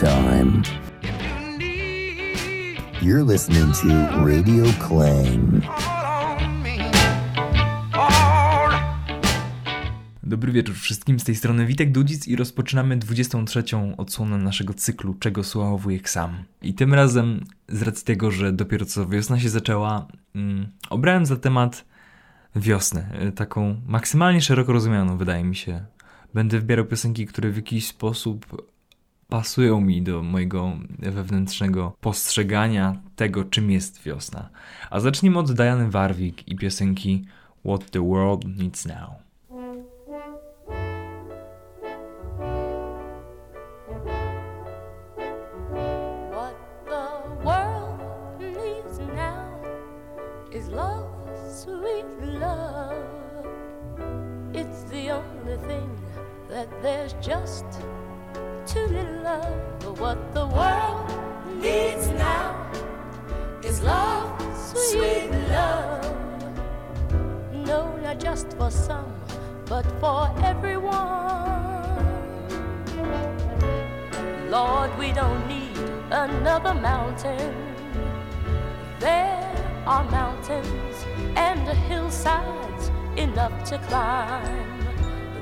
time. You're listening to Radio Clang. Dobry wieczór wszystkim, z tej strony Witek Dudzic i rozpoczynamy 23. odsłonę naszego cyklu Czego słuchał sam. I tym razem, z racji tego, że dopiero co wiosna się zaczęła, mm, obrałem za temat wiosnę, y, taką maksymalnie szeroko rozumianą, wydaje mi się. Będę wybierał piosenki, które w jakiś sposób pasują mi do mojego wewnętrznego postrzegania tego, czym jest wiosna. A zacznijmy od Diany Warwick i piosenki What the World Needs Now. What love, of. What the world needs now is love, sweet love. No, not just for some, but for everyone. Lord, we don't need another mountain. There are mountains and hillsides enough to climb.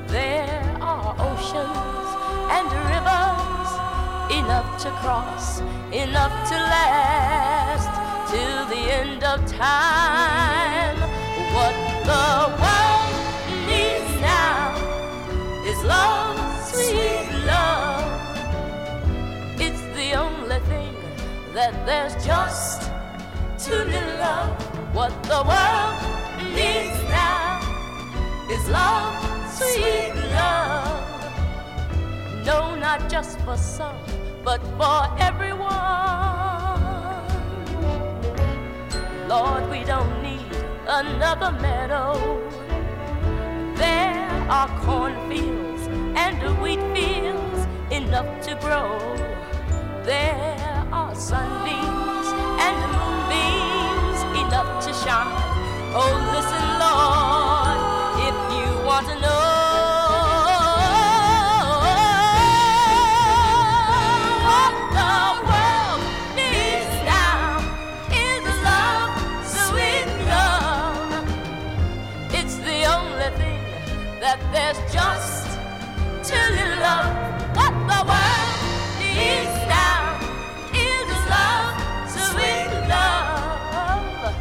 There are oceans and rivers enough to cross, enough to last till the end of time. What the world needs now is love, sweet love. It's the only thing that there's just too little of. What the world needs now is love, sweet love. No, not just for some, but for everyone. Lord, we don't need another meadow. There are cornfields and wheat fields enough to grow. There are sunbeams and moonbeams enough to shine. Oh, listen, Lord, if you want to know. That there's just too little love. What the world needs now is love, sweet love.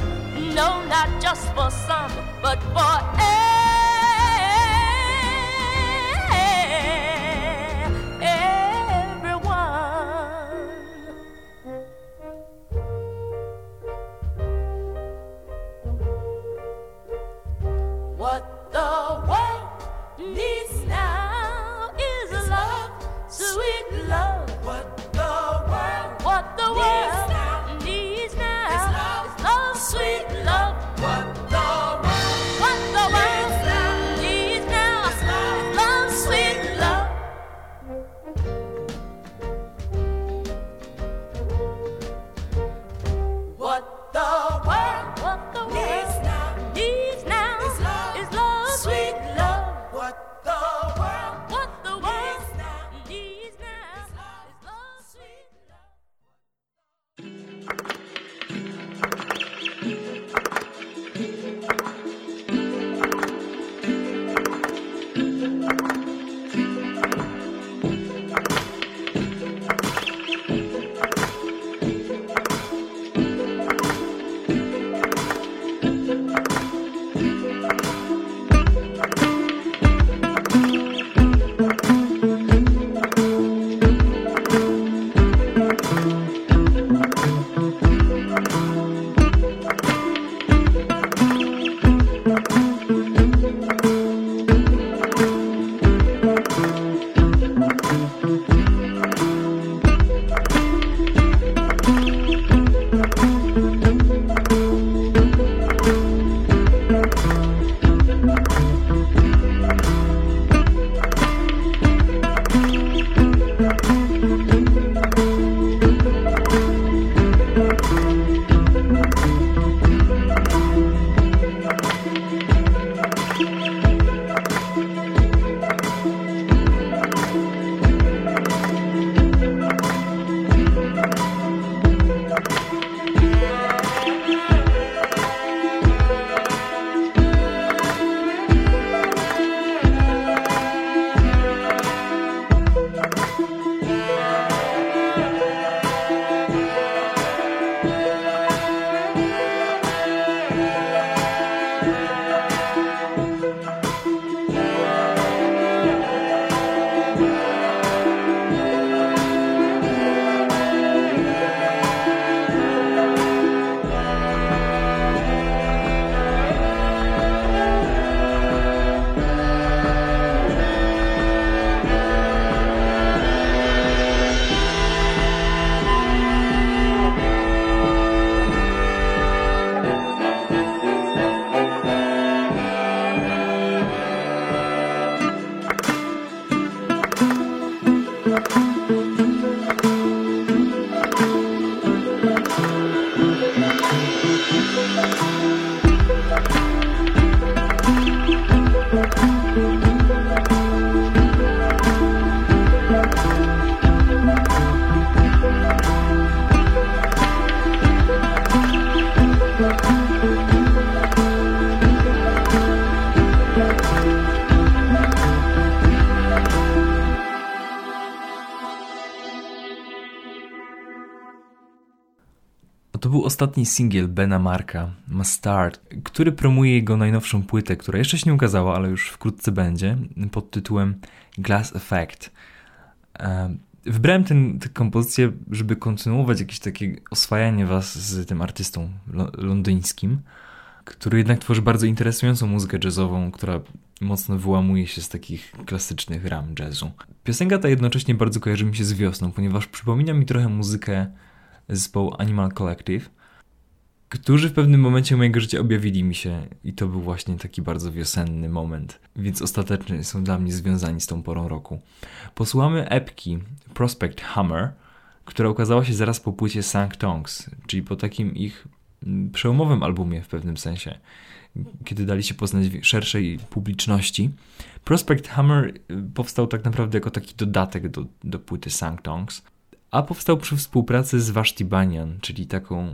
No, not just for some, but for everyone. Ostatni singiel Bena Marka, Mustard, który promuje jego najnowszą płytę, która jeszcze się nie ukazała, ale już wkrótce będzie, pod tytułem Glass Effect. E, wybrałem tę kompozycję, żeby kontynuować jakieś takie oswajanie was z tym artystą londyńskim, który jednak tworzy bardzo interesującą muzykę jazzową, która mocno wyłamuje się z takich klasycznych ram jazzu. Piosenka ta jednocześnie bardzo kojarzy mi się z wiosną, ponieważ przypomina mi trochę muzykę zespołu Animal Collective, którzy w pewnym momencie mojego życia objawili mi się i to był właśnie taki bardzo wiosenny moment, więc ostatecznie są dla mnie związani z tą porą roku. Posłuchamy epki Prospect Hammer, która ukazała się zaraz po płycie Sang Tongs, czyli po takim ich mm, przełomowym albumie w pewnym sensie, kiedy dali się poznać szerszej publiczności. Prospect Hammer y, powstał tak naprawdę jako taki dodatek do, do płyty Sang Tongs, a powstał przy współpracy z Vashti Banyan, czyli taką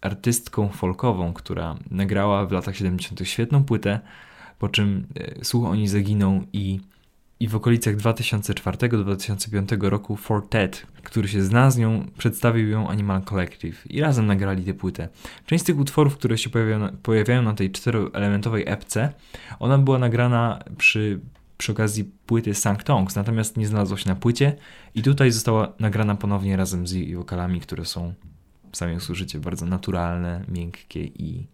artystką folkową, która nagrała w latach 70. świetną płytę, po czym e, słuch o niej zaginął i, i w okolicach 2004-2005 roku Fortet, który się zna z nią, przedstawił ją Animal Collective i razem nagrali tę płytę. Część z tych utworów, które się pojawiają, pojawiają na tej czteroelementowej epce, ona była nagrana przy przy okazji płyty Sang Tongs, natomiast nie znalazła się na płycie i tutaj została nagrana ponownie razem z jej wokalami, które są, sami usłyszycie, bardzo naturalne, miękkie i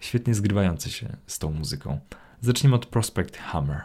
świetnie zgrywające się z tą muzyką. Zaczniemy od Prospect Hammer.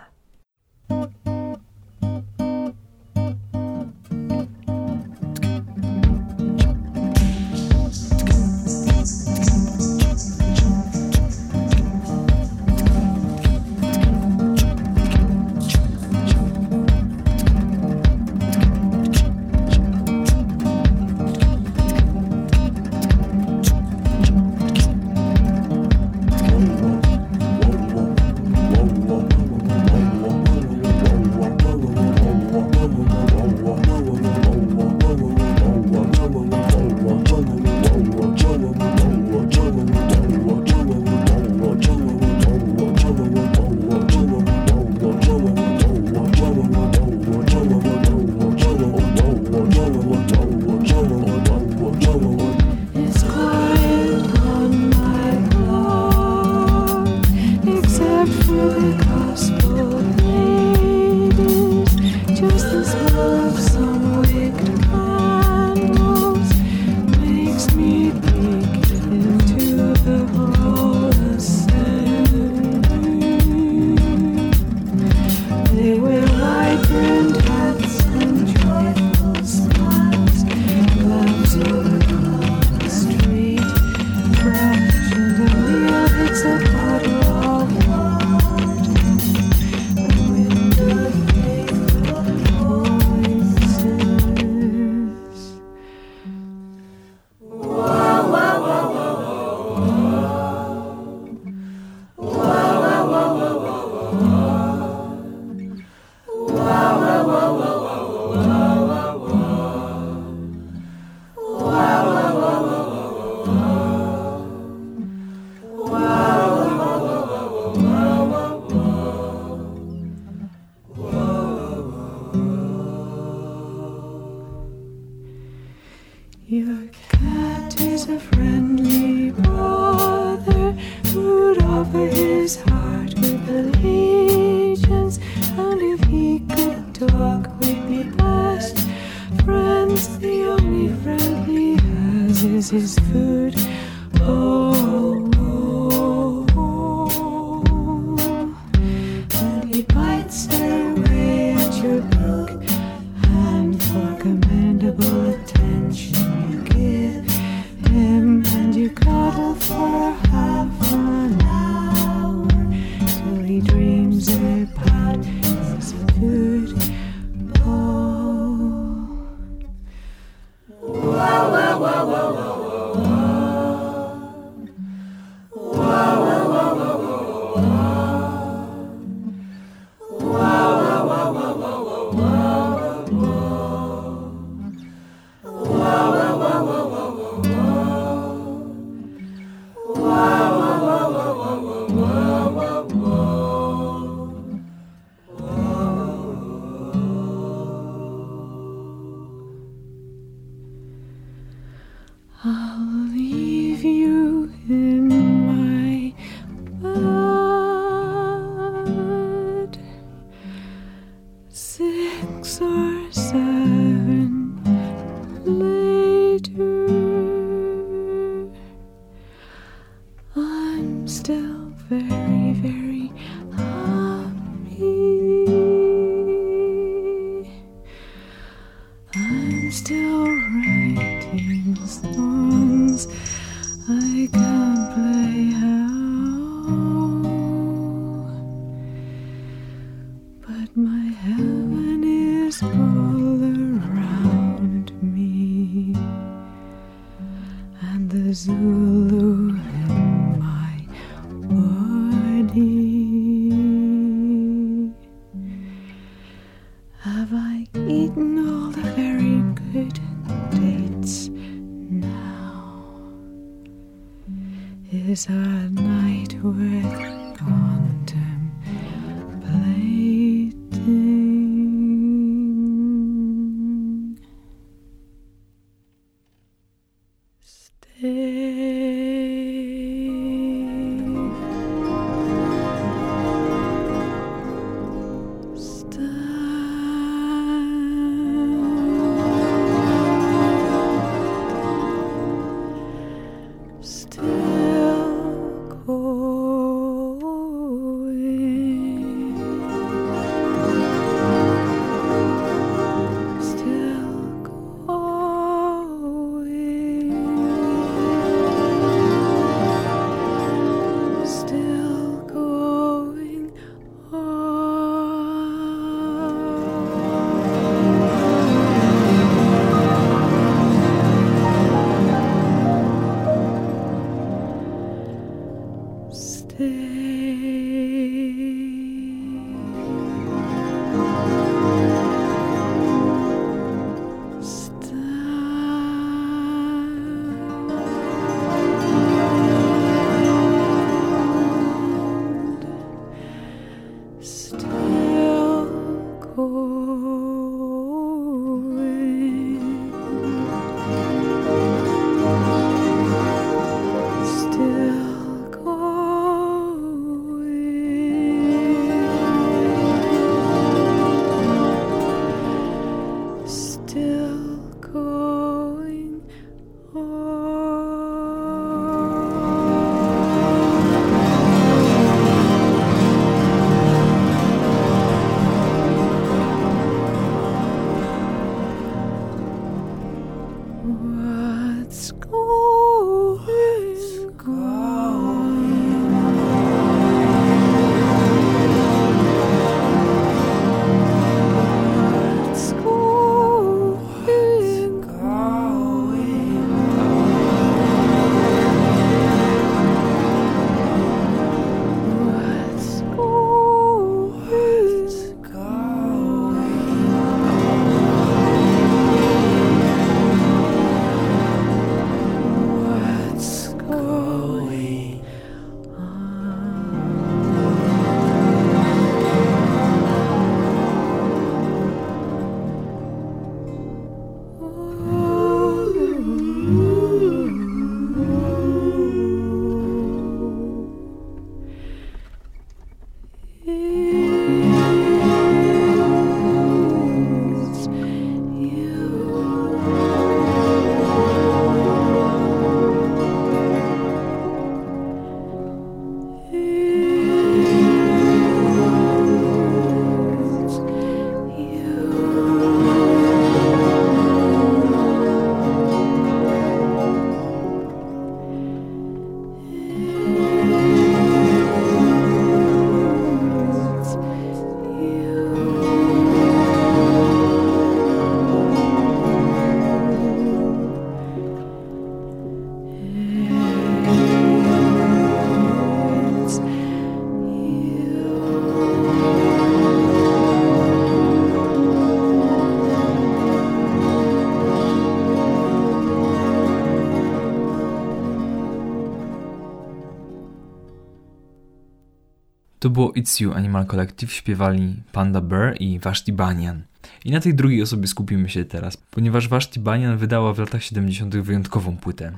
Było It's You Animal Collective, śpiewali Panda Bear i Vashti Banyan. I na tej drugiej osobie skupimy się teraz, ponieważ Vashti Banyan wydała w latach 70. wyjątkową płytę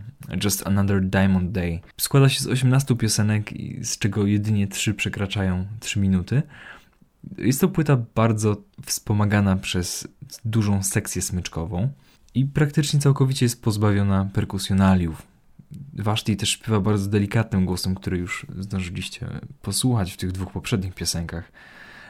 Just Another Diamond Day. Składa się z 18 piosenek, z czego jedynie 3 przekraczają 3 minuty. Jest to płyta bardzo wspomagana przez dużą sekcję smyczkową i praktycznie całkowicie jest pozbawiona perkusjonaliów. Vashti też śpiewa bardzo delikatnym głosem, który już zdążyliście posłuchać w tych dwóch poprzednich piosenkach.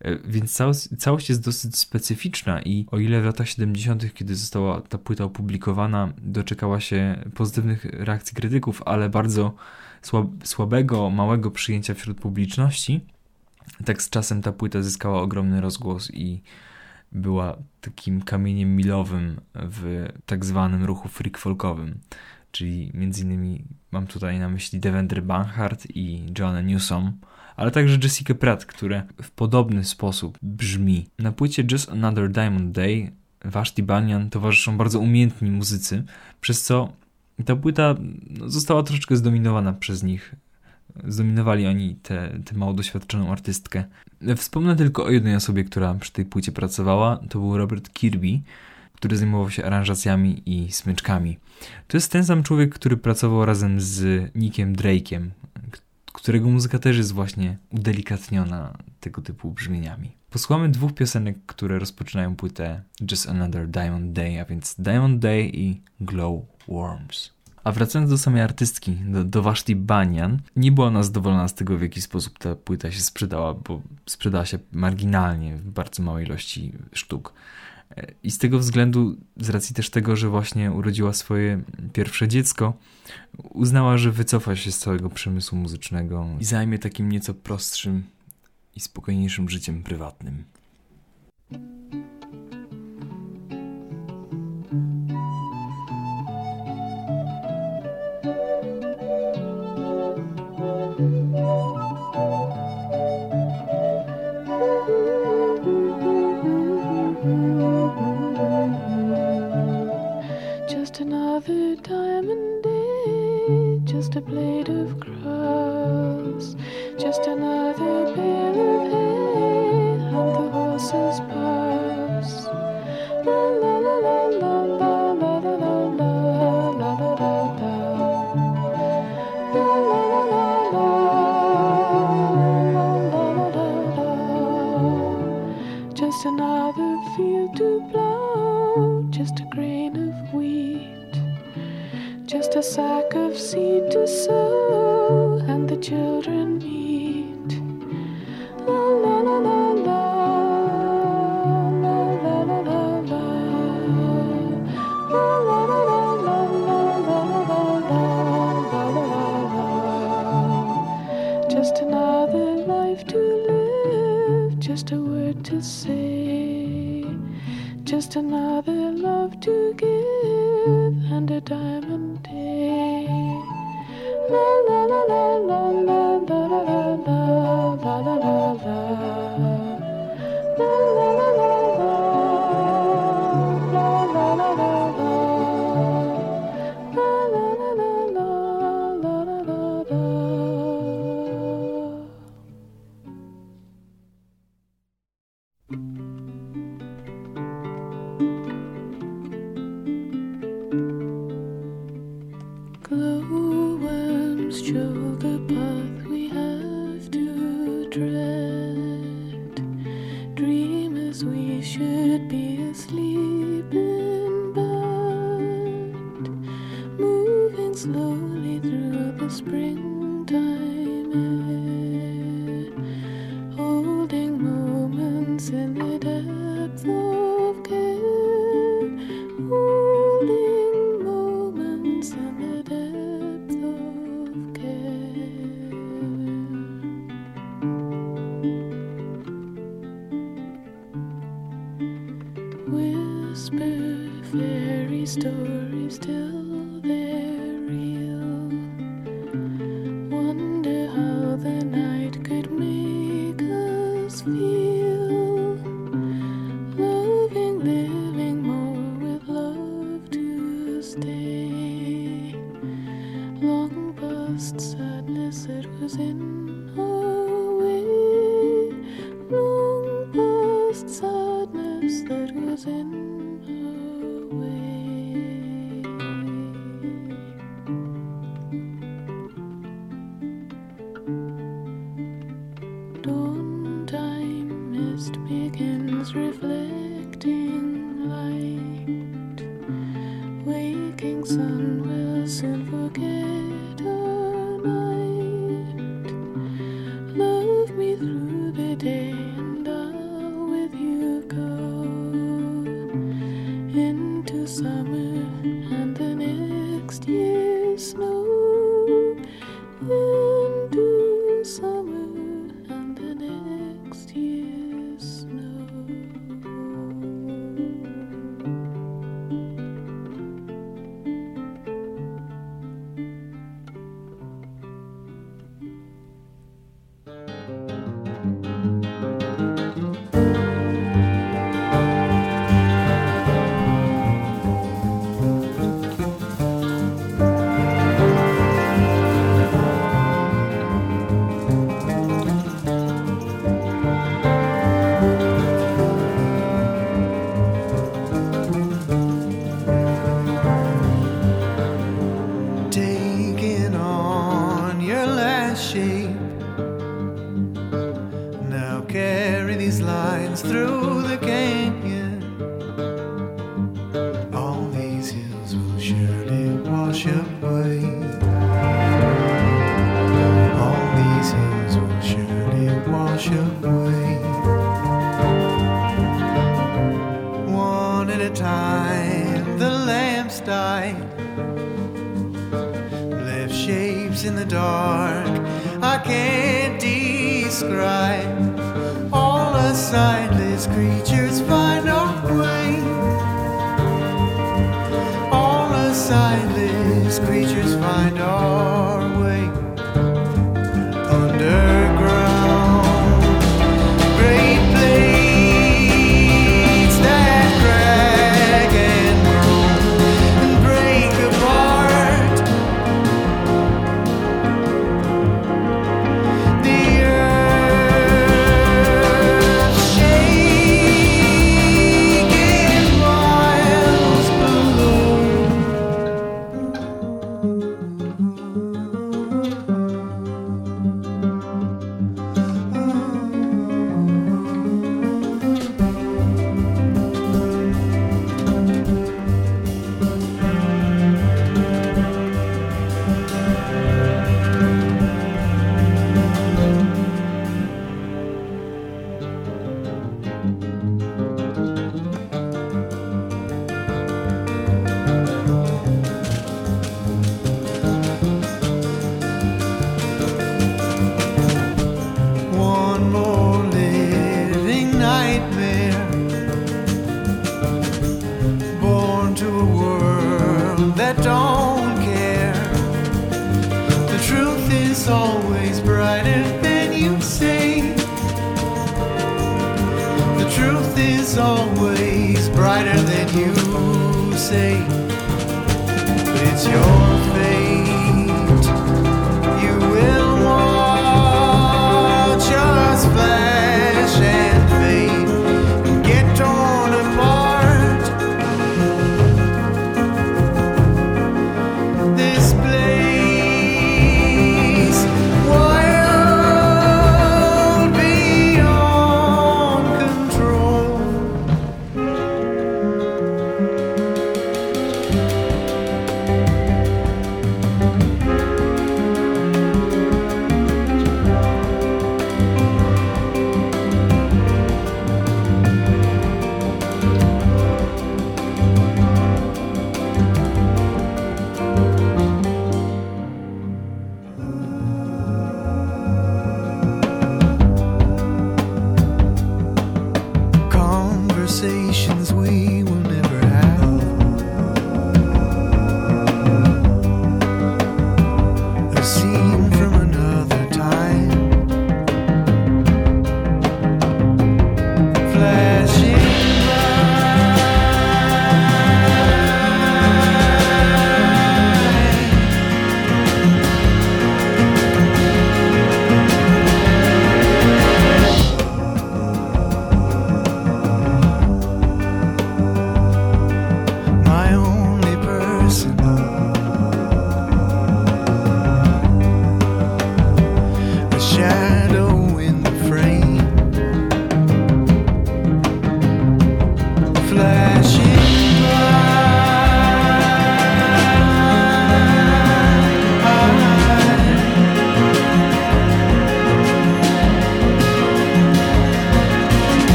E, Więc całość, całość jest dosyć specyficzna i o ile w latach 70., kiedy została ta płyta opublikowana, doczekała się pozytywnych reakcji krytyków, ale bardzo słab, słabego, małego przyjęcia wśród publiczności, tak z czasem ta płyta zyskała ogromny rozgłos i była takim kamieniem milowym w tak zwanym ruchu freak folkowym. Czyli między innymi mam tutaj na myśli Devendra Banhart i Joanna Newsom, ale także Jessica Pratt, które w podobny sposób brzmi. Na płycie Just Another Diamond Day Vashti Banyan towarzyszą bardzo umiejętni muzycy, przez co ta płyta no, została troszeczkę zdominowana przez nich. Zdominowali oni tę mało doświadczoną artystkę. Wspomnę tylko o jednej osobie, która przy tej płycie pracowała. To był Robert Kirby, który zajmował się aranżacjami i smyczkami. To jest ten sam człowiek, który pracował razem z Nickiem Drake'iem, którego muzyka też jest właśnie udelikatniona tego typu brzmieniami. Posłuchamy dwóch piosenek, które rozpoczynają płytę Just Another Diamond Day, a więc Diamond Day i Glow Worms. A wracając do samej artystki, do, do Vashti Banyan, nie była ona zadowolona z tego, w jaki sposób ta płyta się sprzedała, bo sprzedała się marginalnie w bardzo małej ilości sztuk. I z tego względu, z racji też tego, że właśnie urodziła swoje pierwsze dziecko, uznała, że wycofa się z całego przemysłu muzycznego i zajmie takim nieco prostszym i spokojniejszym życiem prywatnym. Another diamond day, just a blade of grass, just another sack of seed to sow, and the children eat. La la la la la. Just another life to live, just a word to say, just another.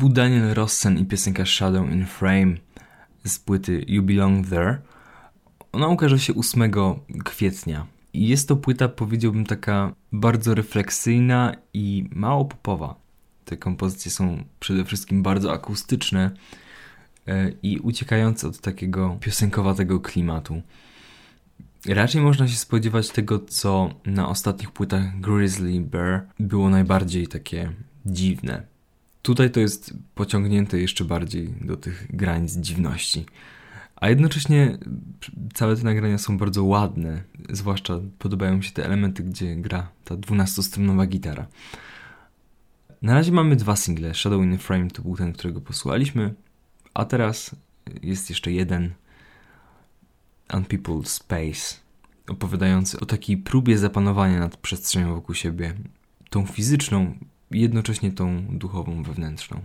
był Daniel Rossen i piosenka Shadow in Frame z płyty You Belong There. Ona ukaże się 8 kwietnia. I jest to płyta, powiedziałbym, taka bardzo refleksyjna i mało popowa. Te kompozycje są przede wszystkim bardzo akustyczne e, i uciekające od takiego piosenkowatego klimatu. Raczej można się spodziewać tego, co na ostatnich płytach Grizzly Bear było najbardziej takie dziwne, Tutaj to jest pociągnięte jeszcze bardziej do tych granic dziwności. A jednocześnie całe te nagrania są bardzo ładne, zwłaszcza podobają mi się te elementy, gdzie gra ta 12-stronowa gitara. Na razie mamy dwa single. Shadow in the Frame to był ten, którego posłuchaliśmy, a teraz jest jeszcze jeden Unpeopled Space, opowiadający o takiej próbie zapanowania nad przestrzenią wokół siebie, tą fizyczną, jednocześnie tą duchową, wewnętrzną.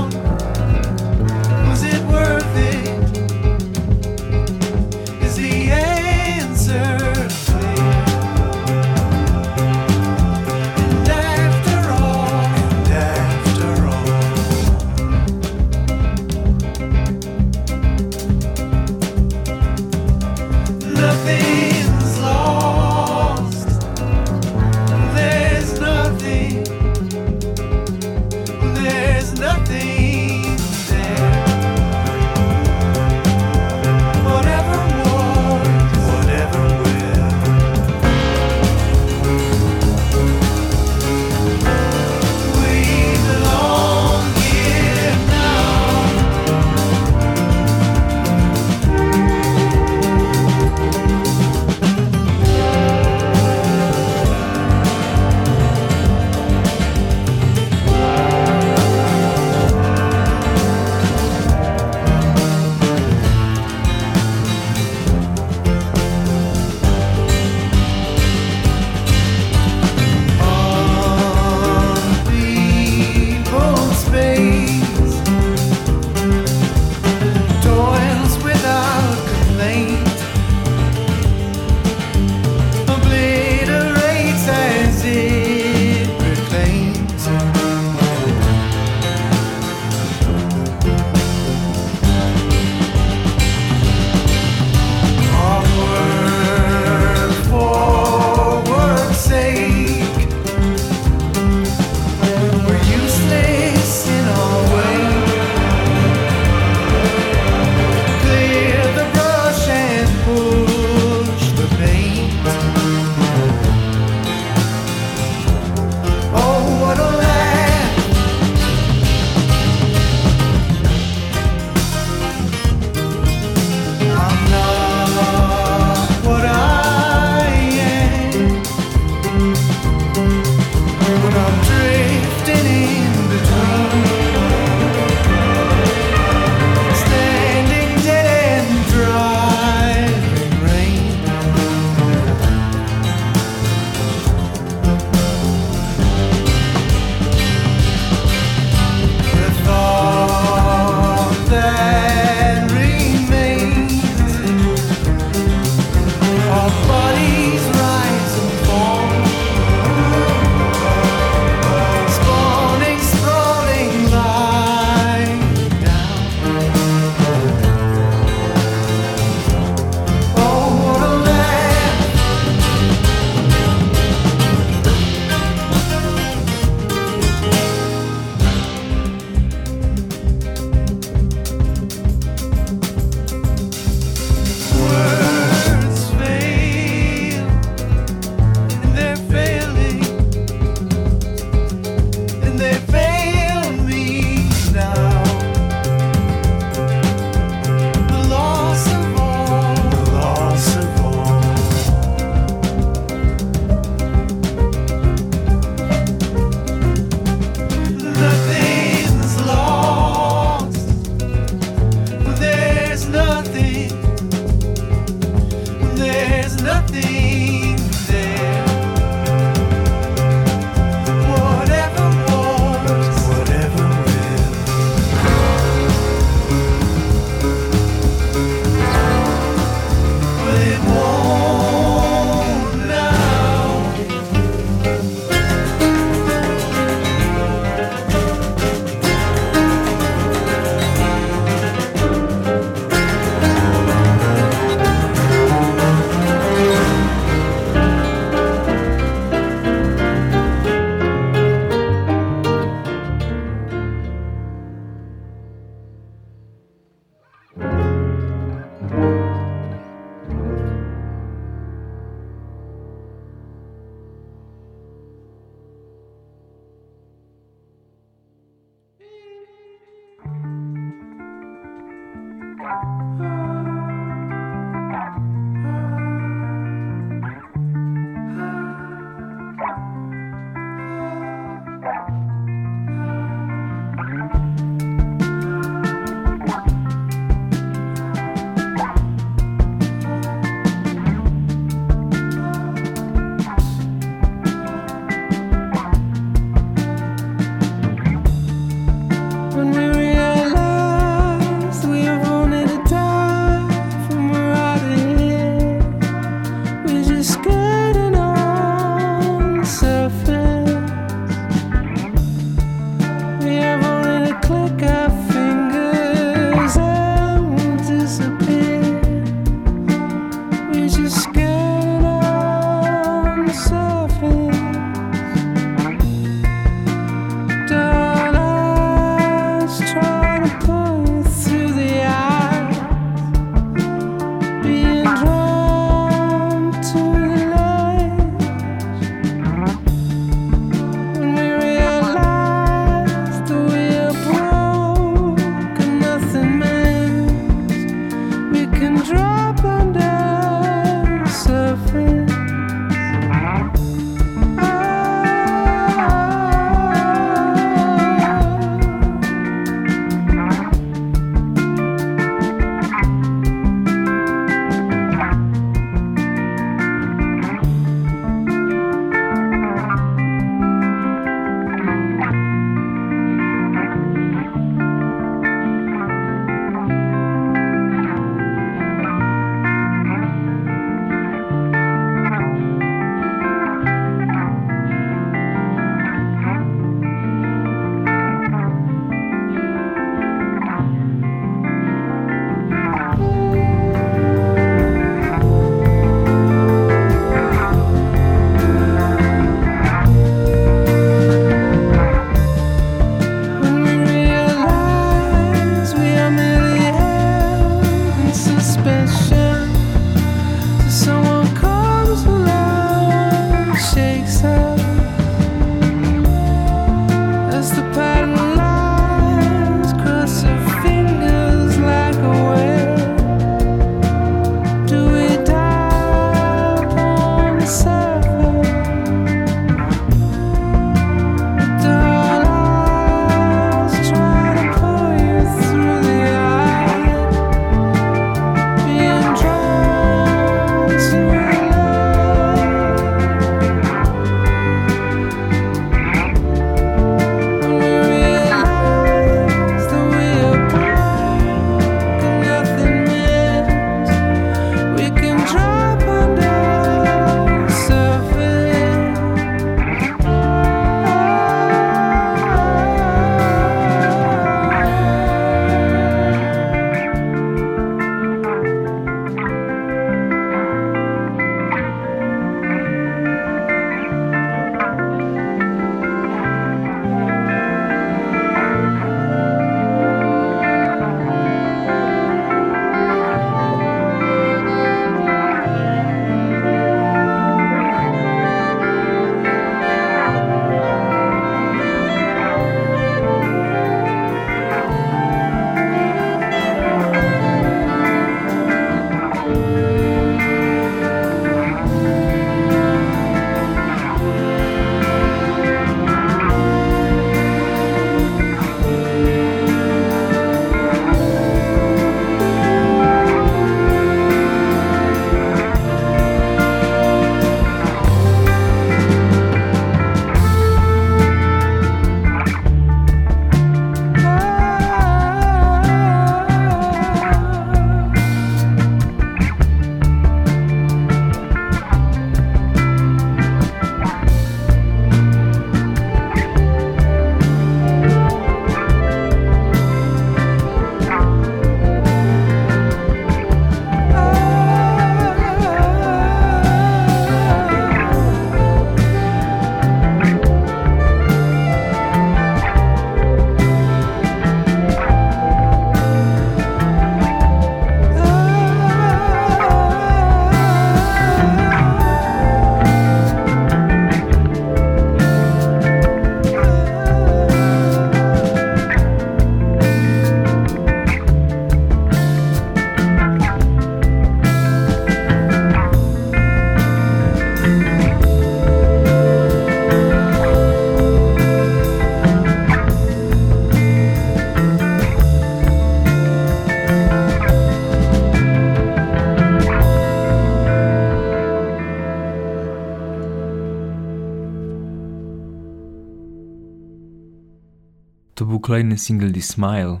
Kolejny single The Smile,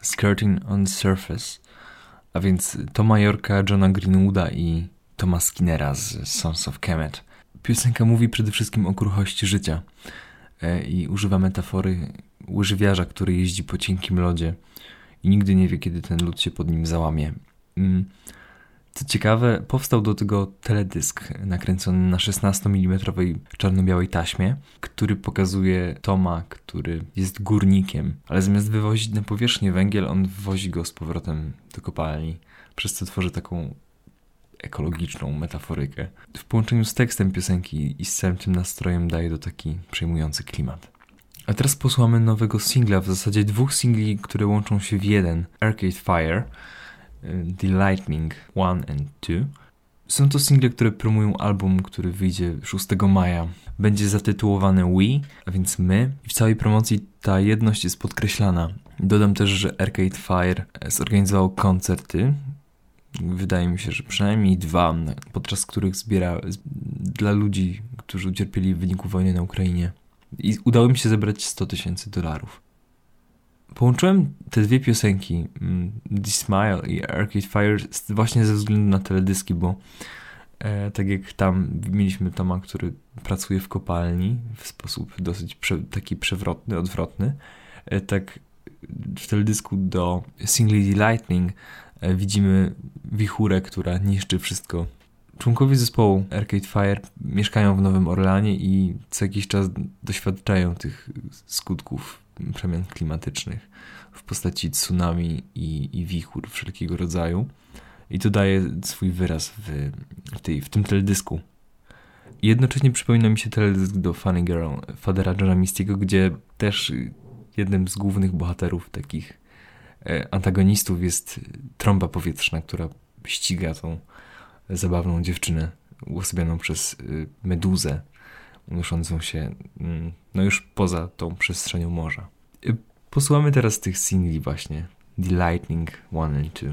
Skirting on Surface, a więc Toma Yorka, Johna Greenwooda i Toma Skinnera z Sons of Kemet. Piosenka mówi przede wszystkim o kruchości życia e, i używa metafory łyżwiarza, który jeździ po cienkim lodzie i nigdy nie wie, kiedy ten lód się pod nim załamie. Co ciekawe, powstał do tego teledysk nakręcony na 16 mm czarno-białej taśmie, który pokazuje Toma, który jest górnikiem, ale zamiast wywozić na powierzchnię węgiel, on wywozi go z powrotem do kopalni, przez co tworzy taką ekologiczną metaforykę. W połączeniu z tekstem piosenki i z całym tym nastrojem daje to taki przejmujący klimat. A teraz posłuchamy nowego singla, w zasadzie dwóch singli, które łączą się w jeden, Arcade Fire, The Lightning 1 and 2. Są to single, które promują album, który wyjdzie 6 maja. Będzie zatytułowany We, a więc my. I w całej promocji ta jedność jest podkreślana. Dodam też, że Arcade Fire zorganizował koncerty, wydaje mi się, że przynajmniej dwa, podczas których zbiera dla ludzi, którzy ucierpieli w wyniku wojny na Ukrainie. I udało mi się zebrać 100 tysięcy dolarów. Połączyłem te dwie piosenki, mm, The Smile i Arcade Fire, właśnie ze względu na teledyski, bo e, tak jak tam mieliśmy Toma, który pracuje w kopalni w sposób dosyć prze, taki przewrotny, odwrotny, e, tak w teledysku do Singly Lightning e, widzimy wichurę, która niszczy wszystko. Członkowie zespołu Arcade Fire mieszkają w Nowym Orlanie i co jakiś czas doświadczają tych skutków przemian klimatycznych w postaci tsunami i, i wichur wszelkiego rodzaju. I to daje swój wyraz w, w, tej, w tym teledysku. I jednocześnie przypomina mi się teledysk do Funny Girl Fadera Johna Mistiego, gdzie też jednym z głównych bohaterów takich e, antagonistów jest trąba powietrzna, która ściga tą zabawną dziewczynę uosabianą przez y, meduzę unoszącą się mm, no już poza tą przestrzenią morza. Y, posłuchamy teraz tych singli właśnie The Lightning 1 and 2.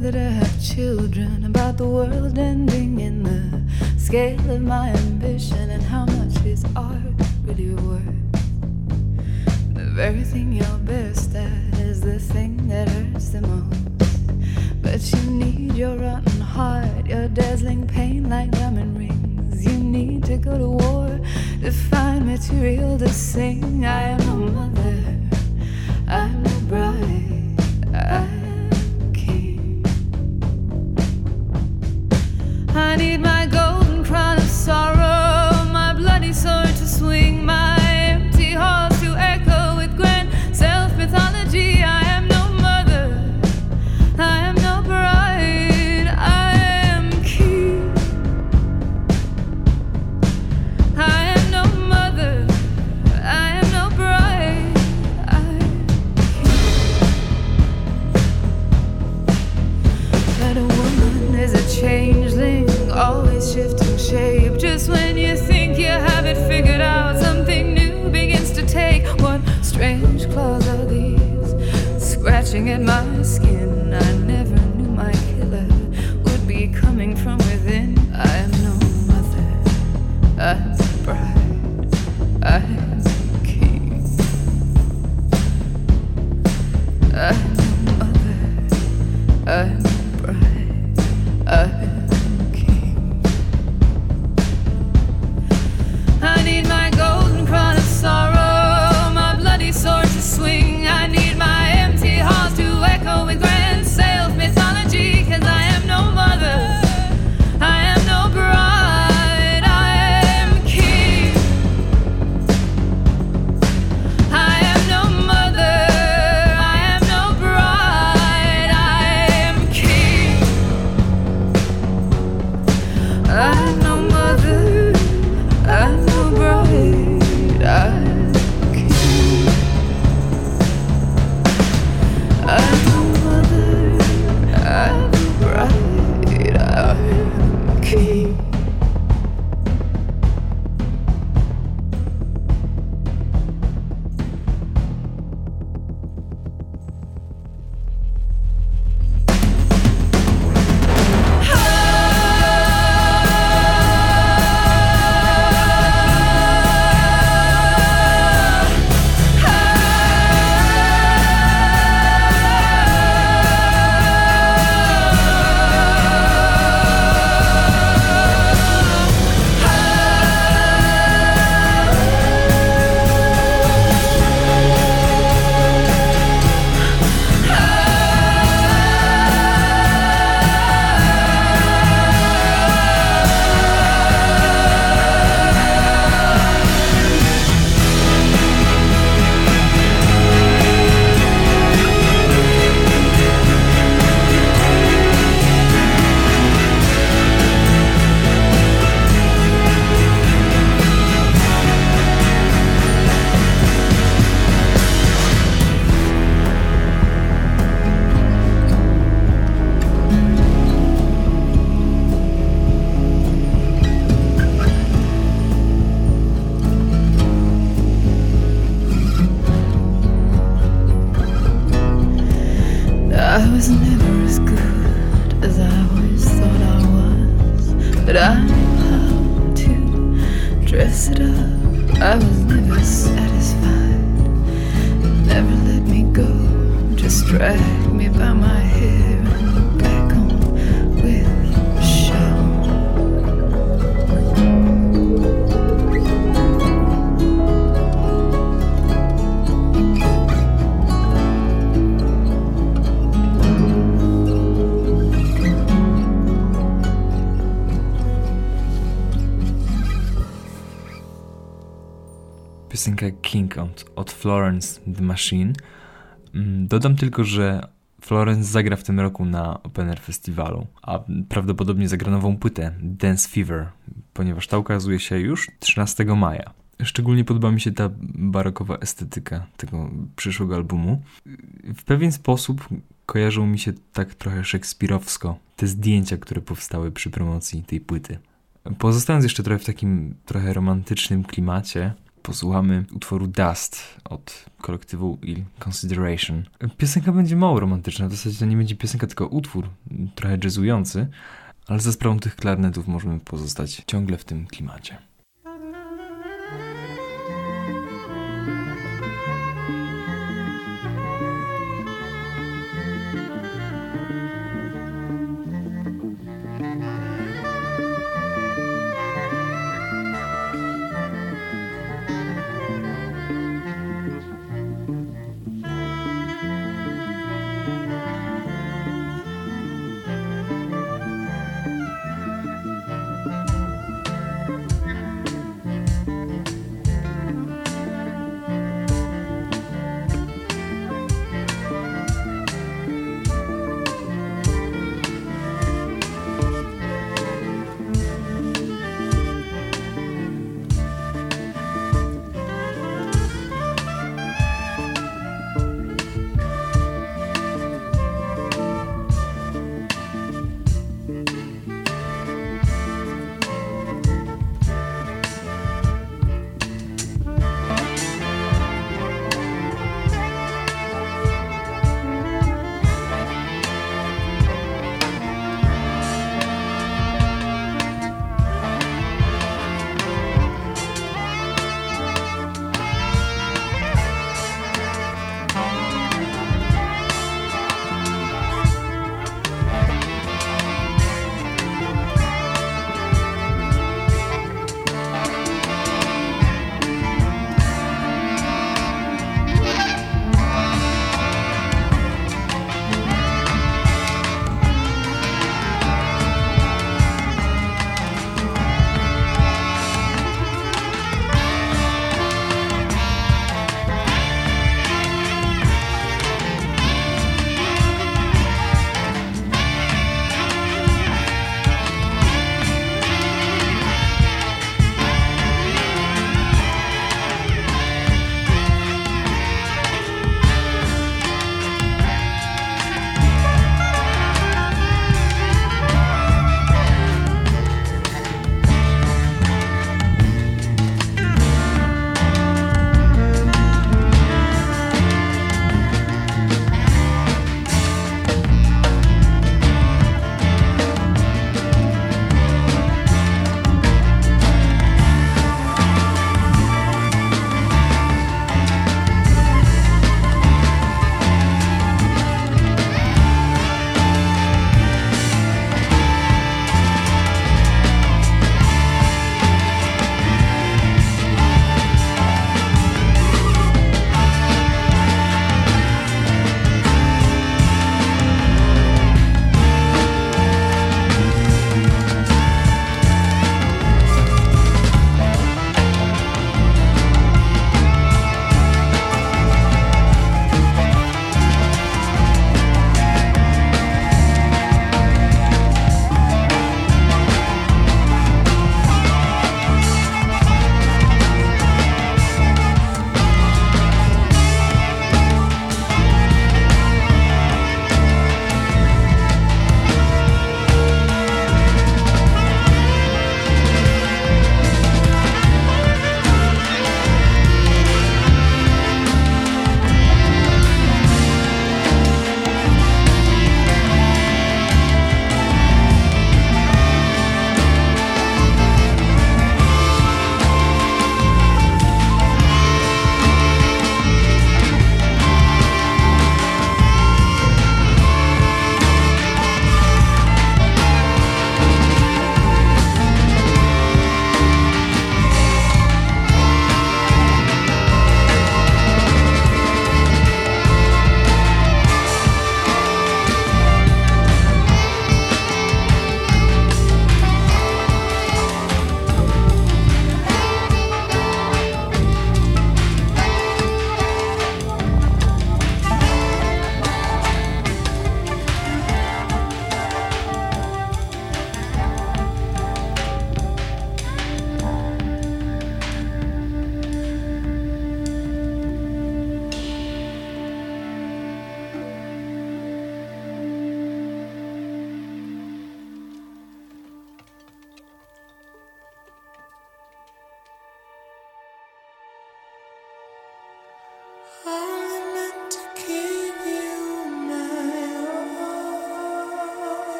About I have children, about the world ending in the scale of my ambition, and how much is art really worth. The very thing you're best at is the thing that hurts the most. But you need your rotten heart, your dazzling pain like diamond rings. You need to go to war to find material to sing. I am a mother, I'm a bride, I'm I need my At my skin. Never as good as I always thought I was, but I knew how to dress it up. I was never satisfied, never let me go. Just drag me by my hair and back on with Piosenka King od, od Florence the Machine. Mm, Dodam tylko, że Florence zagra w tym roku na Open Air Festiwalu, a prawdopodobnie zagra nową płytę Dance Fever, ponieważ ta ukazuje się już 13 maja. Szczególnie podoba mi się ta barokowa estetyka tego przyszłego albumu. W pewien sposób kojarzą mi się tak trochę szekspirowsko te zdjęcia, które powstały przy promocji tej płyty. Pozostając jeszcze trochę w takim trochę romantycznym klimacie, posłuchamy utworu Dust od kolektywu Il Consideration. Piosenka będzie mało romantyczna, w zasadzie to nie będzie piosenka, tylko utwór trochę jazzujący, ale za sprawą tych klarnetów możemy pozostać ciągle w tym klimacie.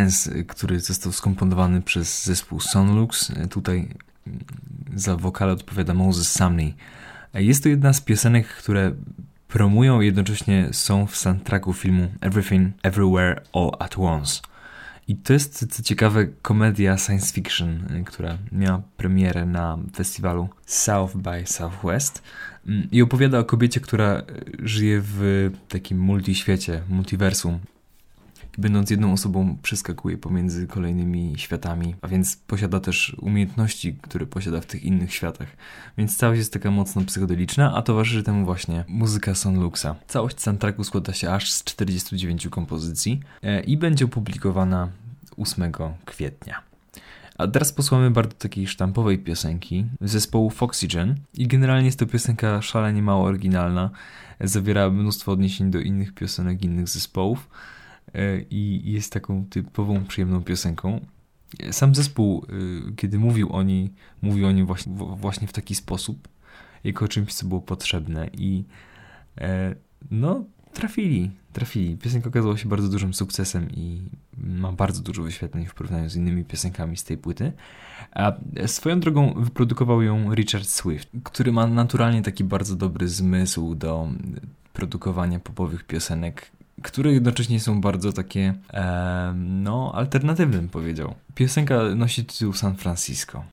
Y, który został skomponowany przez zespół Sonlux. Tutaj za wokale odpowiada Moses Sumney. Jest to jedna z piosenek, które promują jednocześnie są w soundtracku filmu Everything, Everywhere, All at Once. I to jest, co ciekawe, komedia science fiction, która miała premierę na festiwalu South by Southwest Mm, i opowiada o kobiecie, która żyje w takim multiświecie, multiversum, będąc jedną osobą, przeskakuje pomiędzy kolejnymi światami, a więc posiada też umiejętności, które posiada w tych innych światach. Więc całość jest taka mocno psychodeliczna, a towarzyszy temu właśnie muzyka Sonluxa. Całość soundtracku składa się aż z 49 kompozycji e, i będzie opublikowana 8 kwietnia. A teraz posłuchamy bardzo takiej sztampowej piosenki zespołu Foxygen i generalnie jest to piosenka szalenie mało oryginalna. Zawiera mnóstwo odniesień do innych piosenek innych zespołów i jest taką typową, przyjemną piosenką. Sam zespół, y, kiedy mówił o niej, mówił o niej właśnie, właśnie w taki sposób, jako czymś, co było potrzebne i e, no, trafili, trafili. Piosenka okazała się bardzo dużym sukcesem i ma bardzo dużo wyświetleń w porównaniu z innymi piosenkami z tej płyty. A swoją drogą wyprodukował ją Richard Swift, który ma naturalnie taki bardzo dobry zmysł do produkowania popowych piosenek, które jednocześnie są bardzo takie, e, no, alternatywne, bym powiedział. Piosenka nosi tytuł San Francisco.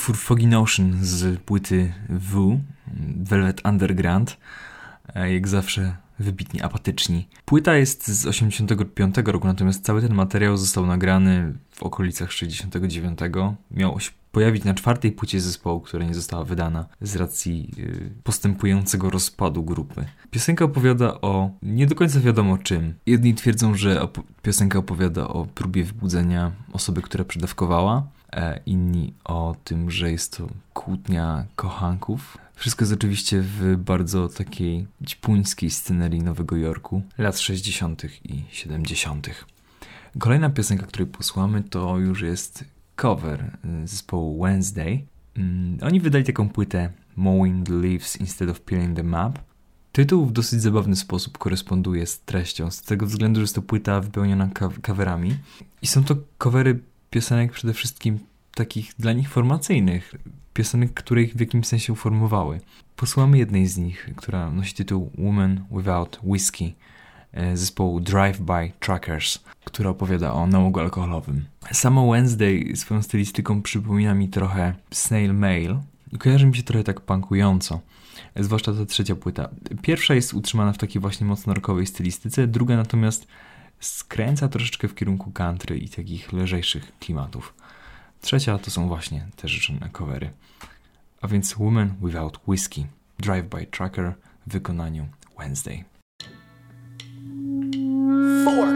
Utwór Foggy Notion z płyty W, Velvet Underground. E, Jak zawsze wybitnie apatyczni. Płyta jest z 85 roku, natomiast cały ten materiał został nagrany w okolicach 69. Miał się pojawić na czwartej płycie zespołu, która nie została wydana z racji y, postępującego rozpadu grupy. Piosenka opowiada o nie do końca wiadomo czym. Jedni twierdzą, że op- piosenka opowiada o próbie wybudzenia osoby, która przedawkowała, e, inni o tym, że jest to kłótnia kochanków. Wszystko jest oczywiście w bardzo takiej ćpuńskiej scenerii Nowego Jorku lat 60. i 70. Kolejna piosenka, której posłamy, to już jest cover zespołu Wednesday. Mm, Oni wydali taką płytę Mowing the Leaves Instead of Peeling the Map. Tytuł w dosyć zabawny sposób koresponduje z treścią, z tego względu, że jest to płyta wypełniona coverami. I są to covery piosenek przede wszystkim takich dla nich formacyjnych, piosenek, które ich w jakimś sensie uformowały. Posłuchamy jednej z nich, która nosi tytuł Woman Without Whiskey e, zespołu Drive-By Truckers, która opowiada o nałogu alkoholowym. Samo Wednesday swoją stylistyką przypomina mi trochę Snail Mail i kojarzy mi się trochę tak punkująco. e, Zwłaszcza ta trzecia płyta. Pierwsza jest utrzymana w takiej właśnie mocno rockowej stylistyce, druga natomiast skręca troszeczkę w kierunku country i takich lżejszych klimatów. Trzecia to są właśnie te życzone covery. A więc Woman Without Whiskey, Drive by Trucker w wykonaniu Wednesday. Woman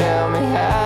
tell me how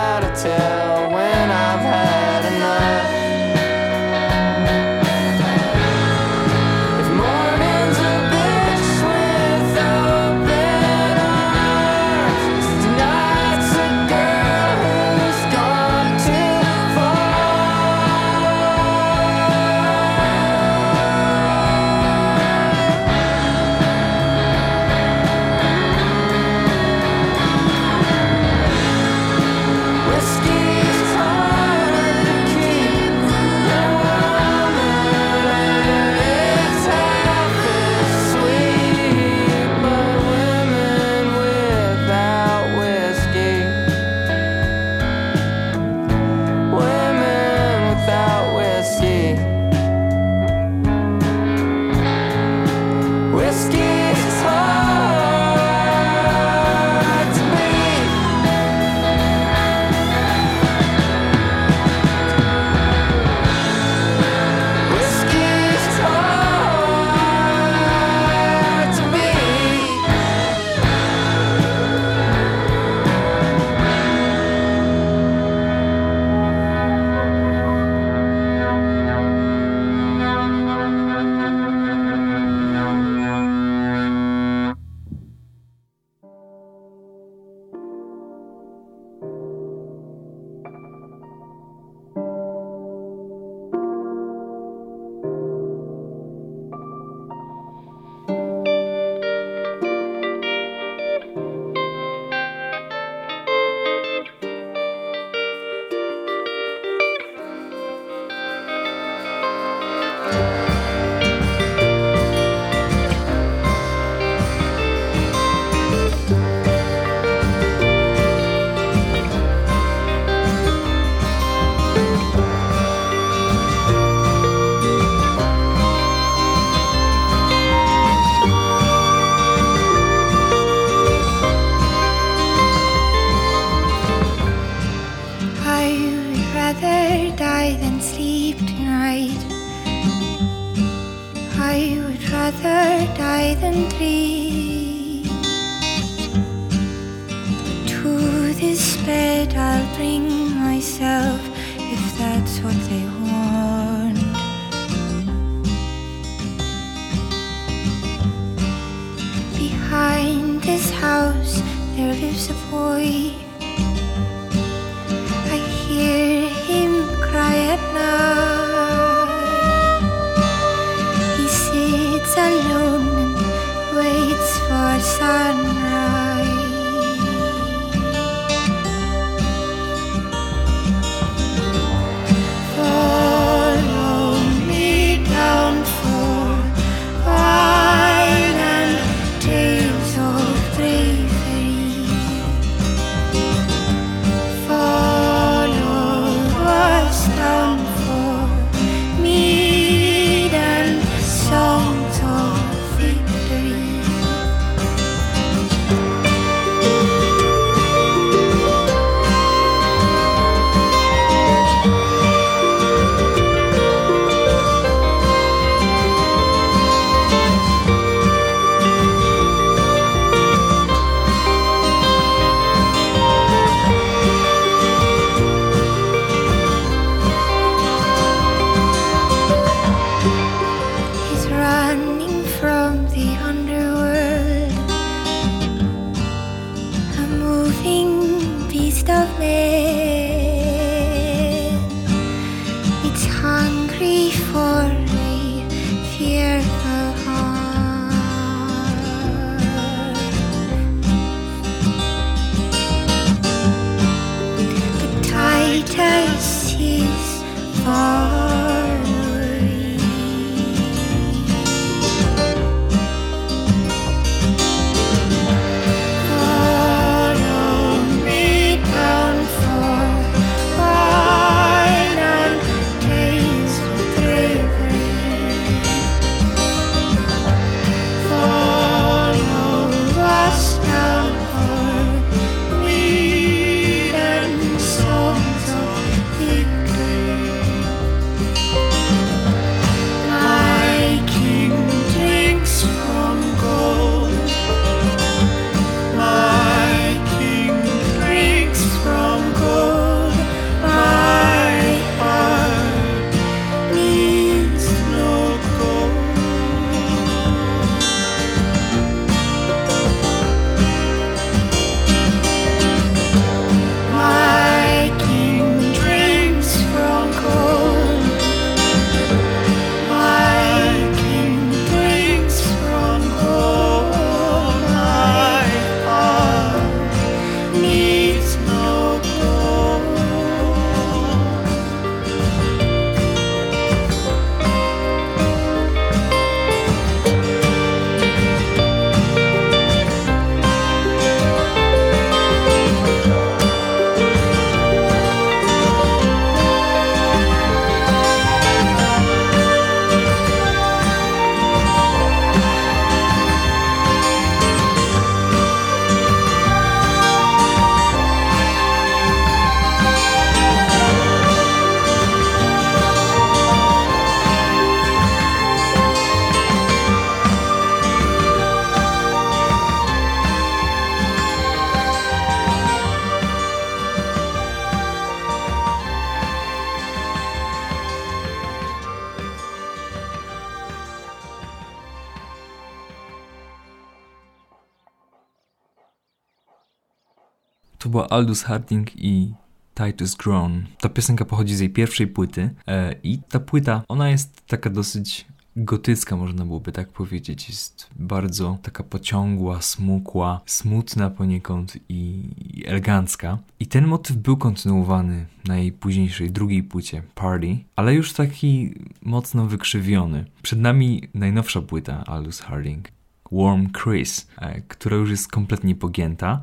Aldous Harding i Titus Grown. Ta piosenka pochodzi z jej pierwszej płyty e, i ta płyta, ona jest taka dosyć gotycka, można byłoby tak powiedzieć. Jest bardzo taka pociągła, smukła, smutna poniekąd i, i elegancka. I ten motyw był kontynuowany na jej późniejszej, drugiej płycie, Party, ale już taki mocno wykrzywiony. Przed nami najnowsza płyta Aldous Harding, Warm Chris, e, która już jest kompletnie pogięta.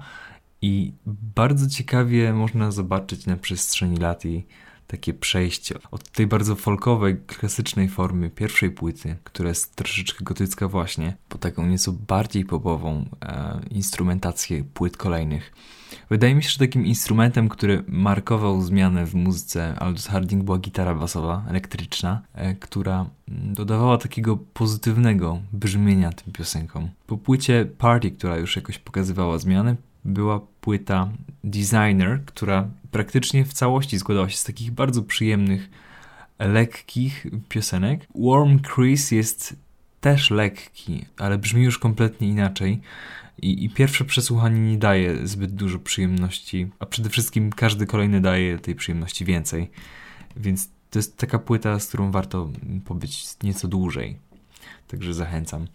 I bardzo ciekawie można zobaczyć na przestrzeni lat jej takie przejście od tej bardzo folkowej, klasycznej formy pierwszej płyty, która jest troszeczkę gotycka właśnie, po taką nieco bardziej popową e, instrumentację płyt kolejnych. Wydaje mi się, że takim instrumentem, który markował zmianę w muzyce Aldous Harding była gitara basowa, elektryczna, e, która mm, dodawała takiego pozytywnego brzmienia tym piosenkom. Po płycie Party, która już jakoś pokazywała zmianę, była płyta Designer, która praktycznie w całości składała się z takich bardzo przyjemnych, lekkich piosenek. Warm Chris jest też lekki, ale brzmi już kompletnie inaczej. I, I pierwsze przesłuchanie nie daje zbyt dużo przyjemności, a przede wszystkim każdy kolejny daje tej przyjemności więcej. Więc to jest taka płyta, z którą warto pobyć nieco dłużej. Także zachęcam.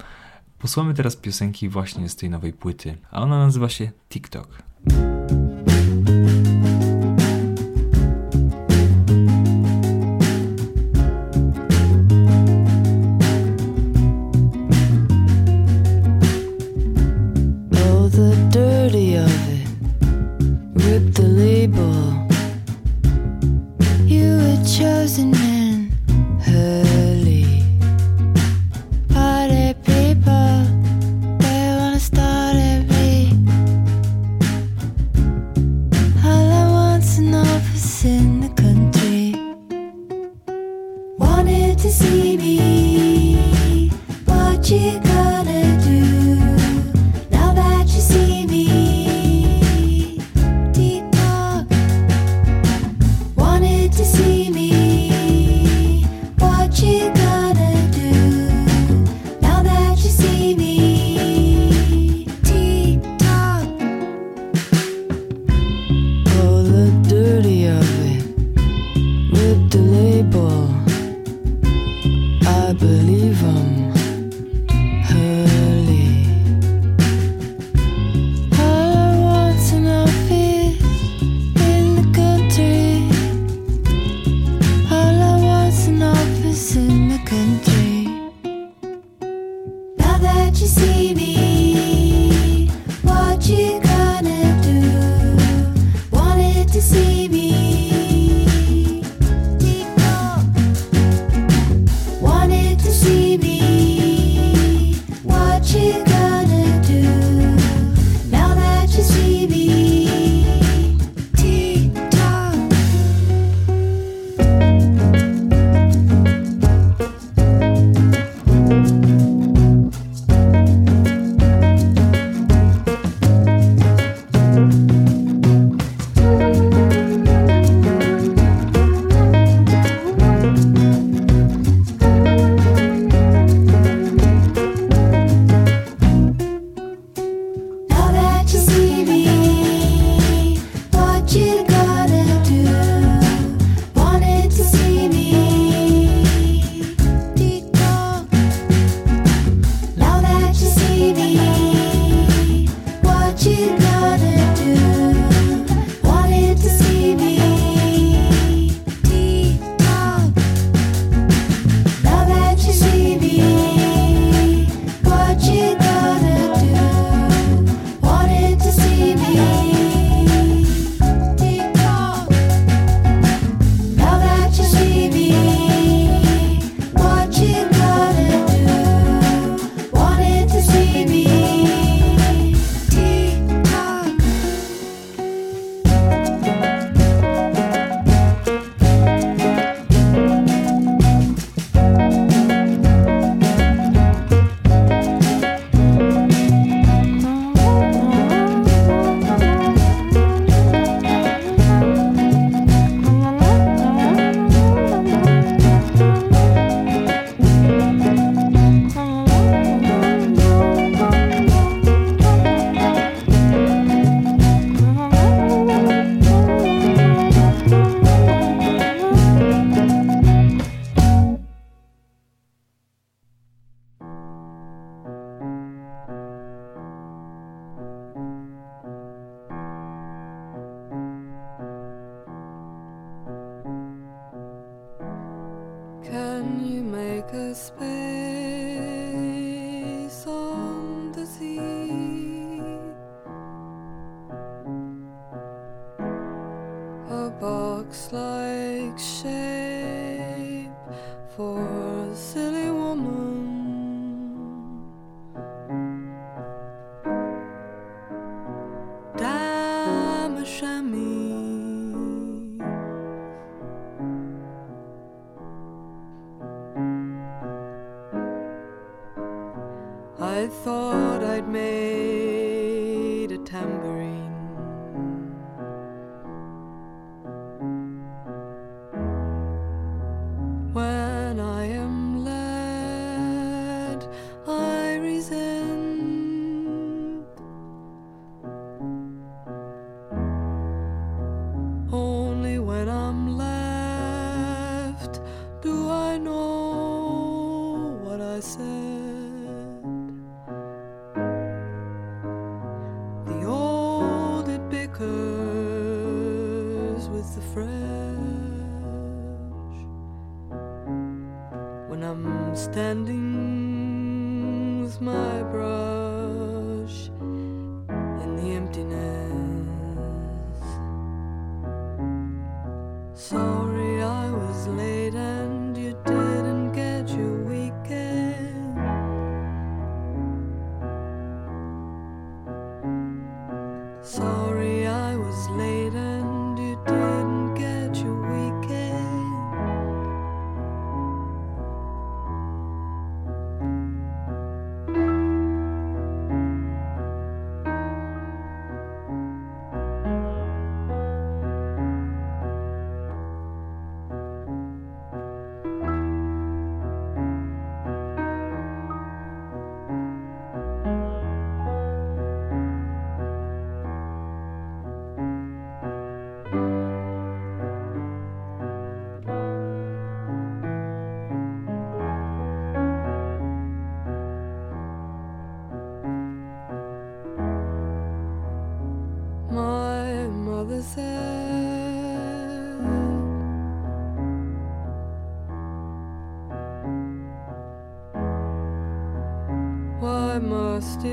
Posłuchamy teraz piosenki właśnie z tej nowej płyty, a ona nazywa się TikTok.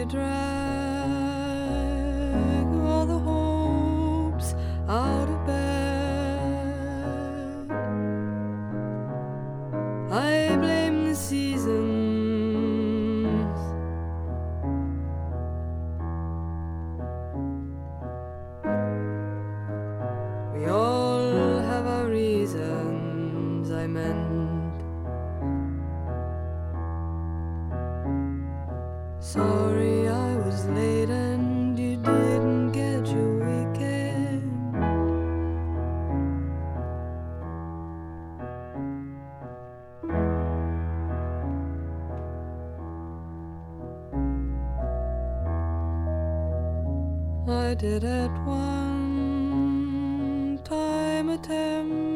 dry. Did at one time attempt.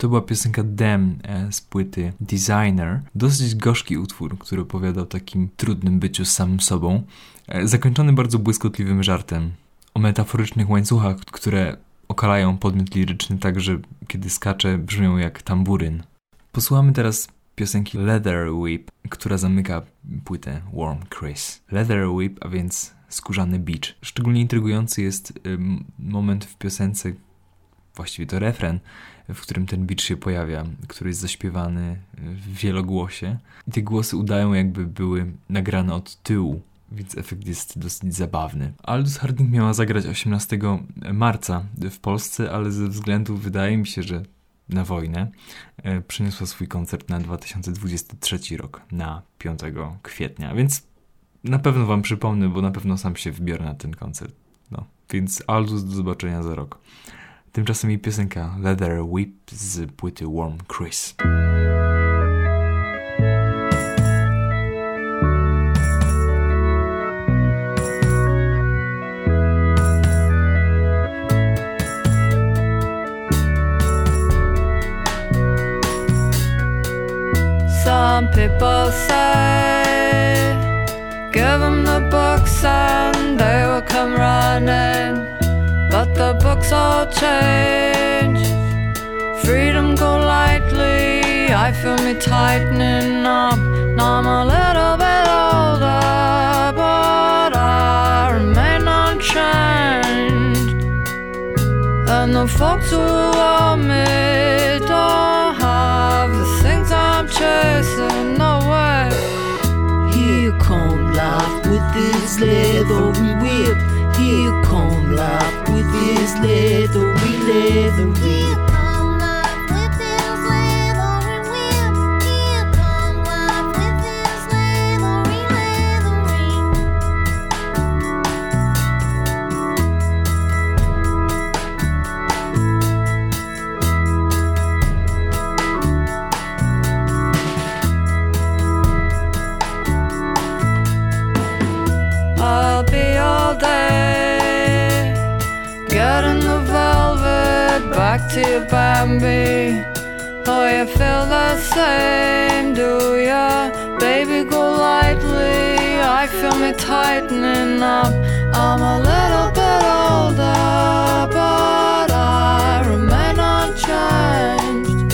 To była piosenka Dem e, z płyty Designer. Dosyć gorzki utwór, który opowiada o takim trudnym byciu z samym sobą. E, Zakończony bardzo błyskotliwym żartem o metaforycznych łańcuchach, które okalają podmiot liryczny tak, że kiedy skacze brzmią jak tamburyn. Posłuchamy teraz piosenki Leather Whip, która zamyka płytę Warm Chris. Leather Whip, a więc skórzany beach. Szczególnie intrygujący jest ym, moment w piosence, właściwie to refren, w którym ten beat się pojawia, który jest zaśpiewany w wielogłosie. I te głosy udają, jakby były nagrane od tyłu, więc efekt jest dosyć zabawny. Aldous Harding miała zagrać 18 marca w Polsce, ale ze względu, wydaje mi się, że na wojnę, e, przeniosła swój koncert na 2023 rok, na 5 kwietnia, więc na pewno wam przypomnę, bo na pewno sam się wybiorę na ten koncert. No, więc Aldous do zobaczenia za rok. Tymczasem jej piosenka Leather Whip z płyty Warm Chris. Some people say, give them the books and the all change. Freedom go lightly. I feel me tightening up. Now I'm a little bit older, but I remain unchanged. And the folks who want me don't have the things I'm chasing. No way. Here come life with this leathery whip. Here come life is leathery, leathery. You, Bambi. Oh, you feel the same, do ya? Baby, go lightly. I feel me tightening up. I'm a little bit older, but I remain unchanged.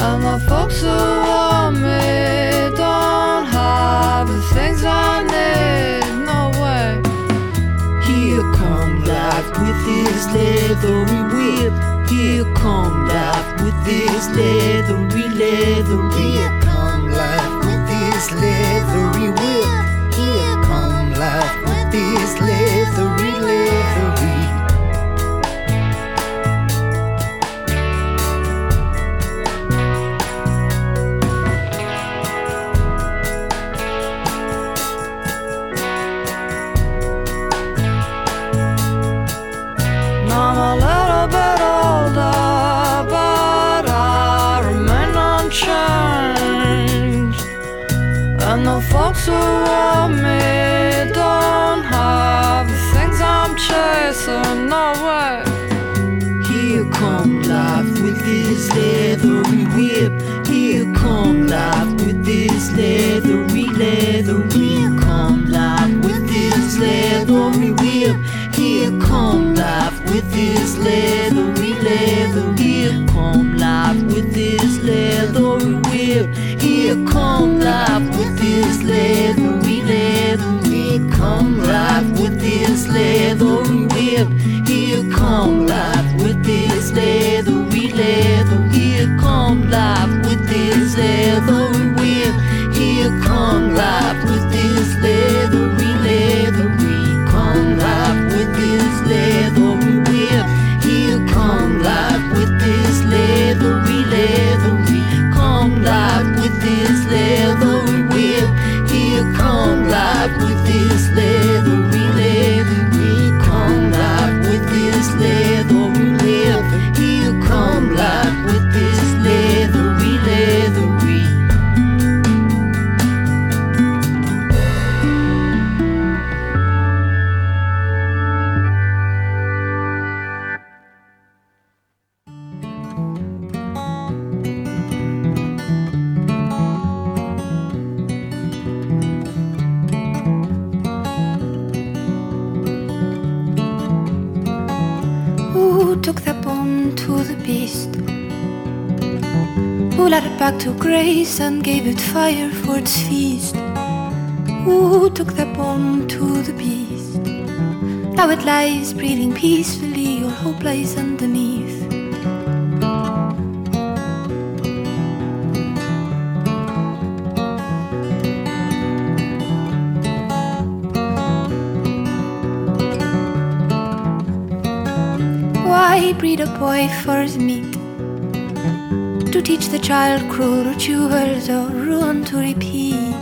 And the folks who want me don't have the things I need. Life with his leathery whip. Here come life with his leathery, leathery. Here leathery, leathery. Come life with this leathery whip. Here come life with this leathery, leathery. Come live with this leathery whip. Here come life with this leathery, leathery. Come live with this leathery whip. Here come life with this leathery, leathery. Here come life with this leathery love. Grace and gave it fire for its feast? Who took that bone to the beast? Now it lies breathing peacefully, your hope lies underneath. Why breed a boy for his meat? To teach the child cruel rituals or ruin to repeat?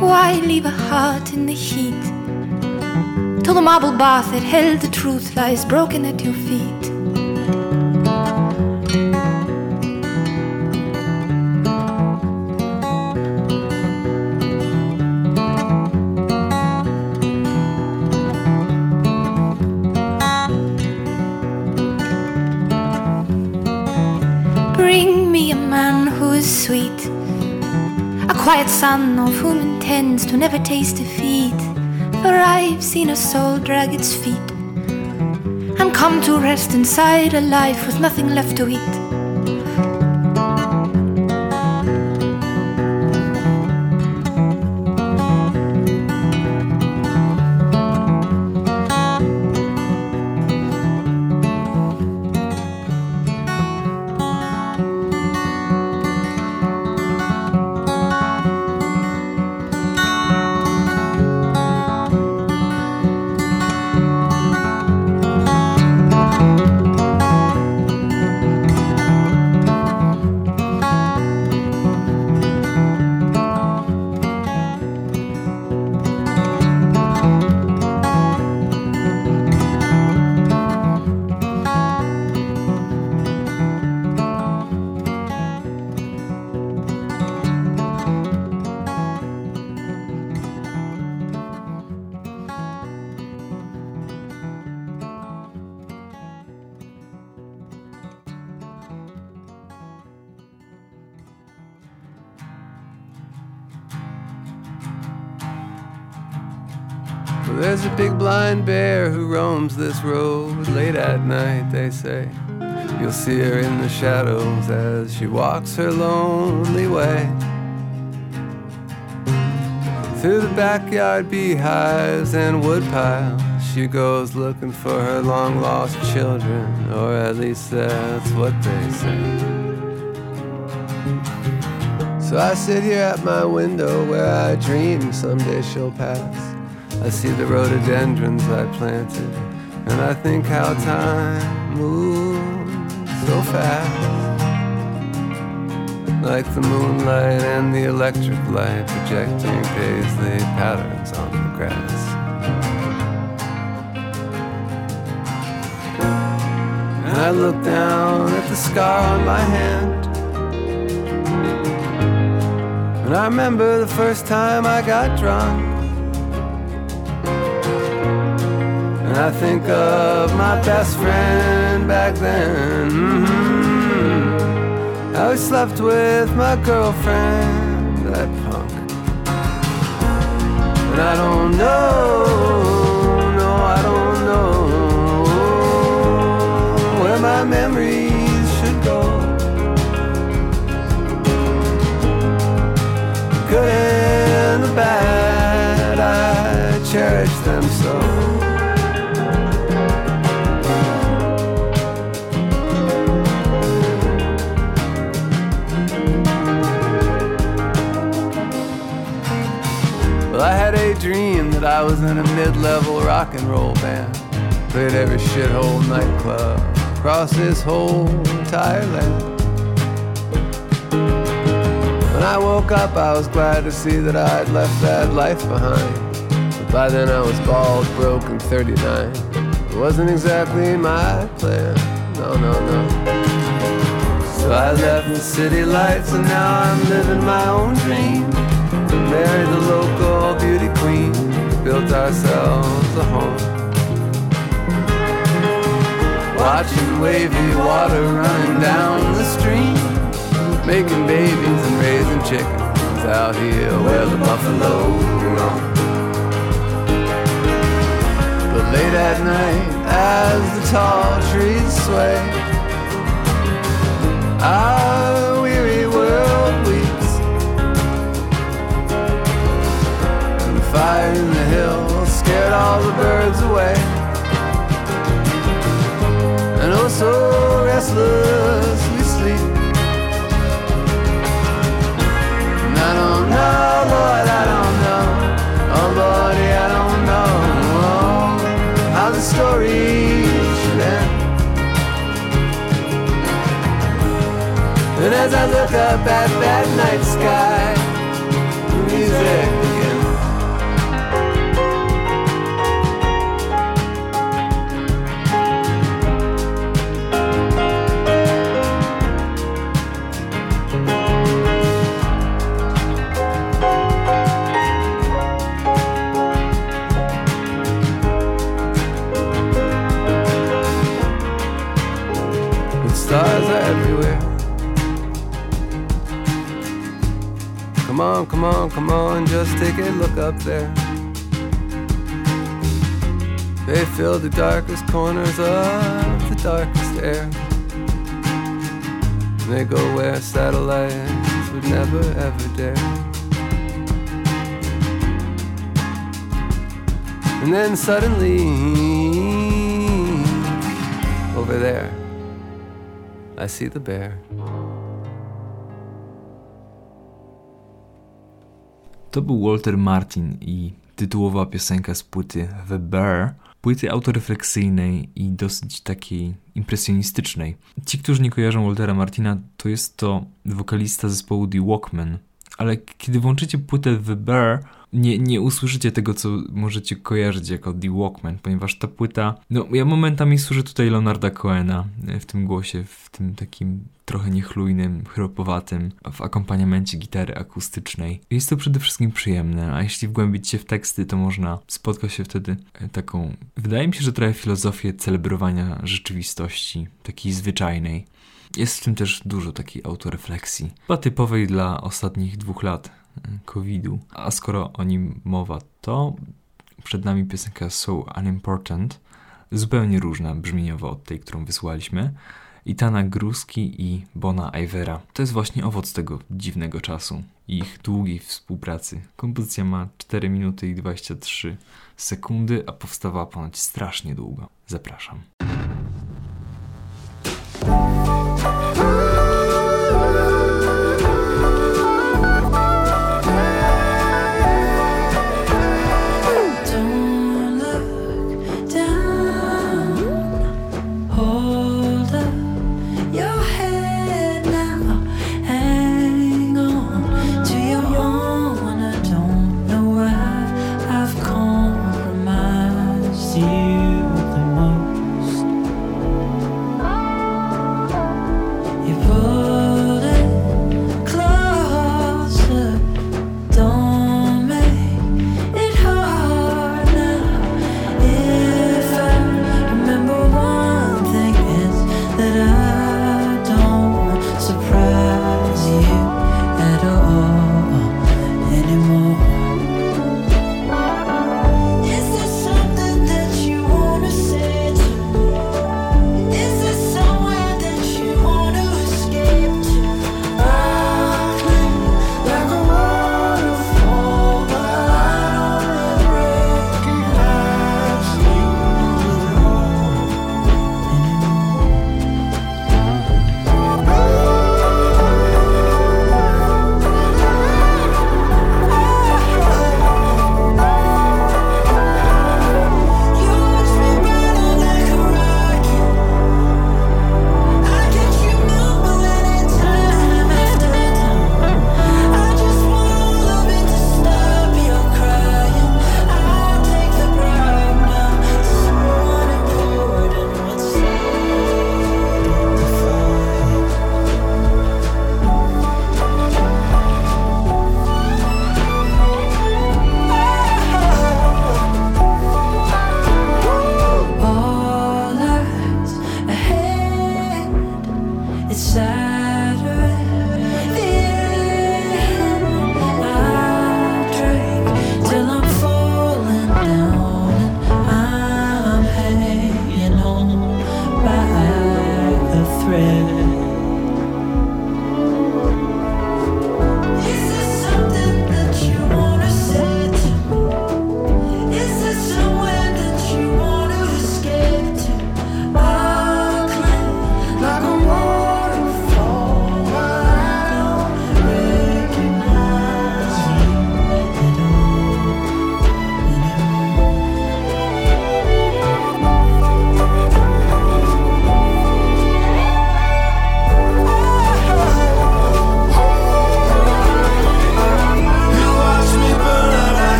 Why leave a heart in the heat? Till the marble bath that held the truth lies broken at your feet. To never taste defeat. For I've seen a soul drag its feet and come to rest inside a life with nothing left to eat. See her in the shadows as she walks her lonely way. Through the backyard beehives and woodpiles, she goes looking for her long lost children, or at least that's what they say. So I sit here at my window where I dream someday she'll pass. I see the rhododendrons I planted, and I think how time moves so fast. Like the moonlight and the electric light projecting paisley patterns on the grass. And I look down at the scar on my hand. And I remember the first time I got drunk. I think of my best friend back then. Mhm. How he slept with my girlfriend, that punk. And I don't know, no, I don't know where my memories should go. good and the bad, I cherish them that I was in a mid-level rock and roll band. Played every shithole nightclub across this whole entire land. When I woke up, I was glad to see that I'd left that life behind. But by then I was bald, broke, and 39. It wasn't exactly my plan. No, no, no. So I left the city lights, and now I'm living my own dream. Married the local beauty queen, built ourselves a home. Watching wavy water running down the stream making babies and raising chickens out here where the buffalo roam. But late at night, as the tall trees sway, our fire in the hill scared all the birds away. And oh, so restless we sleep. And I don't know, Lord, I don't know. Oh, Lordy, I don't know oh, how the story should end. And as I look up at that night sky, on, come on, come on, just take a look up there. They fill the darkest corners of the darkest air. And they go where satellites would never ever dare. And then suddenly, over there, I see the bear. To był Walter Martin i tytułowa piosenka z płyty The Bear, płyty autorefleksyjnej i dosyć takiej impresjonistycznej. Ci, którzy nie kojarzą Waltera Martina, to jest to wokalista zespołu The Walkmen, ale kiedy włączycie płytę The Bear, nie, nie usłyszycie tego, co możecie kojarzyć jako The Walkman, ponieważ ta płyta, no ja momentami słyszę tutaj Leonarda Cohena e, w tym głosie, w tym takim trochę niechlujnym, chropowatym, w akompaniamencie gitary akustycznej. Jest to przede wszystkim przyjemne, a jeśli wgłębić się w teksty, to można spotkać się wtedy e, taką, wydaje mi się, że trochę filozofię celebrowania rzeczywistości, takiej zwyczajnej. Jest w tym też dużo takiej autorefleksji, chyba typowej dla ostatnich dwóch lat COVID-u. A skoro o nim mowa, to Przed nami piosenka So Unimportant, zupełnie różna brzmieniowo od tej, którą wysłaliśmy. Itana Gruski i Bona Ivera. To jest właśnie owoc tego dziwnego czasu i ich długiej współpracy. Kompozycja ma 4 minuty i 23 sekundy, a powstawała ponoć strasznie długo. Zapraszam.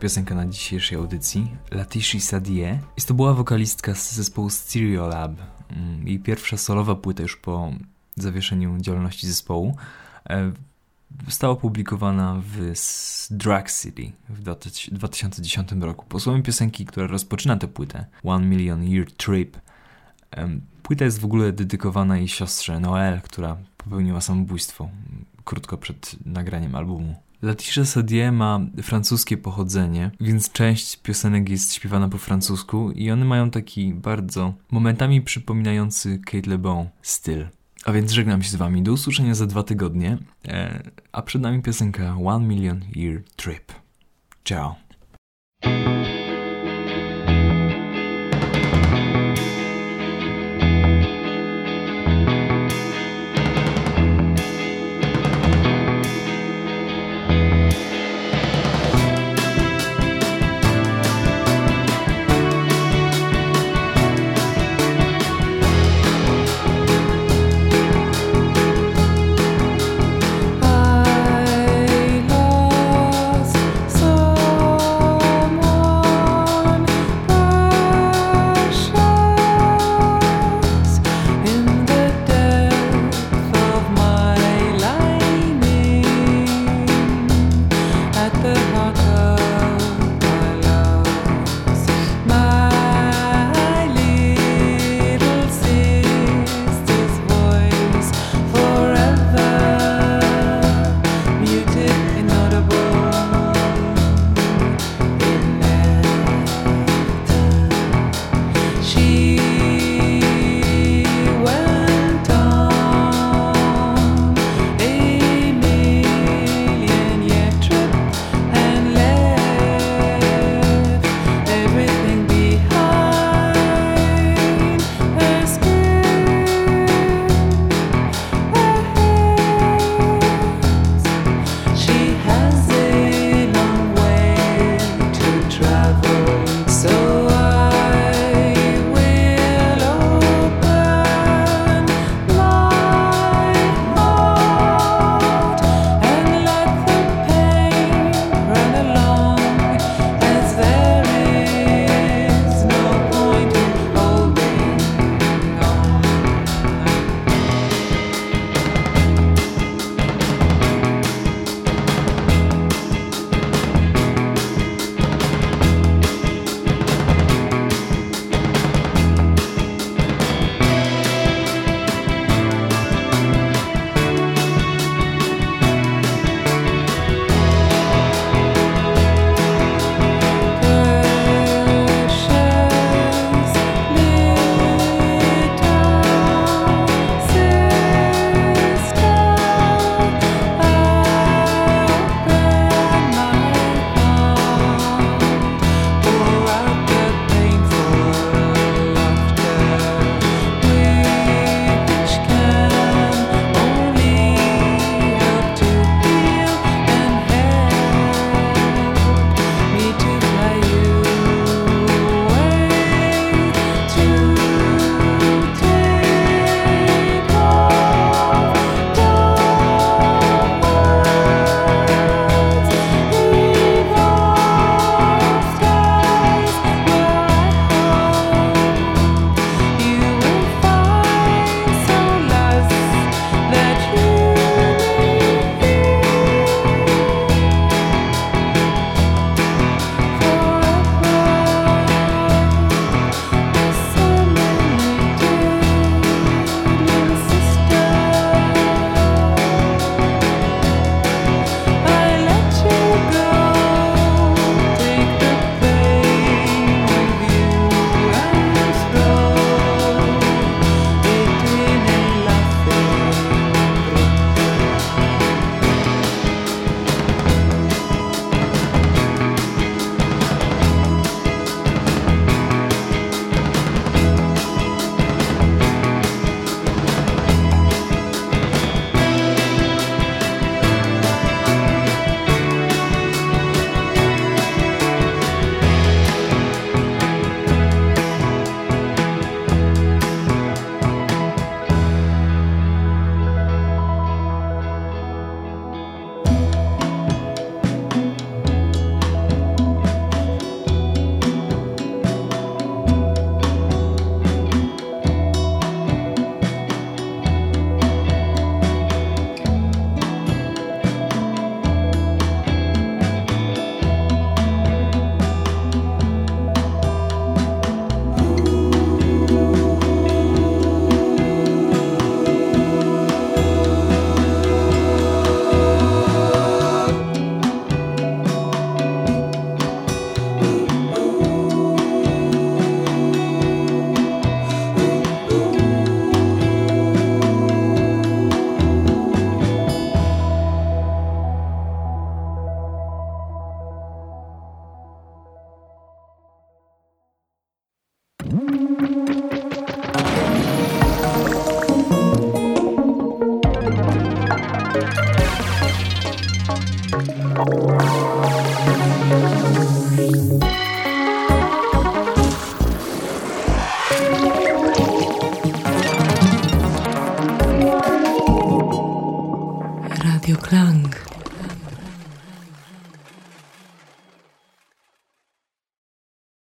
Piosenka na dzisiejszej audycji, Latishi Sadie. Jest to była wokalistka z zespołu Stereolab. Mm, Jej pierwsza solowa płyta już po zawieszeniu działalności zespołu. E, Została opublikowana w Drag City w 2010 roku. Posłowie piosenki, która rozpoczyna tę płytę, One Million Year Trip, płyta jest w ogóle dedykowana jej siostrze Noel, która popełniła samobójstwo mm, krótko przed nagraniem albumu. Letitia Sadier ma francuskie pochodzenie, więc część piosenek jest śpiewana po francusku i one mają taki bardzo momentami przypominający Kate Le Bon styl. A więc żegnam się z wami. Do usłyszenia za dwa tygodnie. E, a przed nami piosenka One Million Year Trip. Ciao.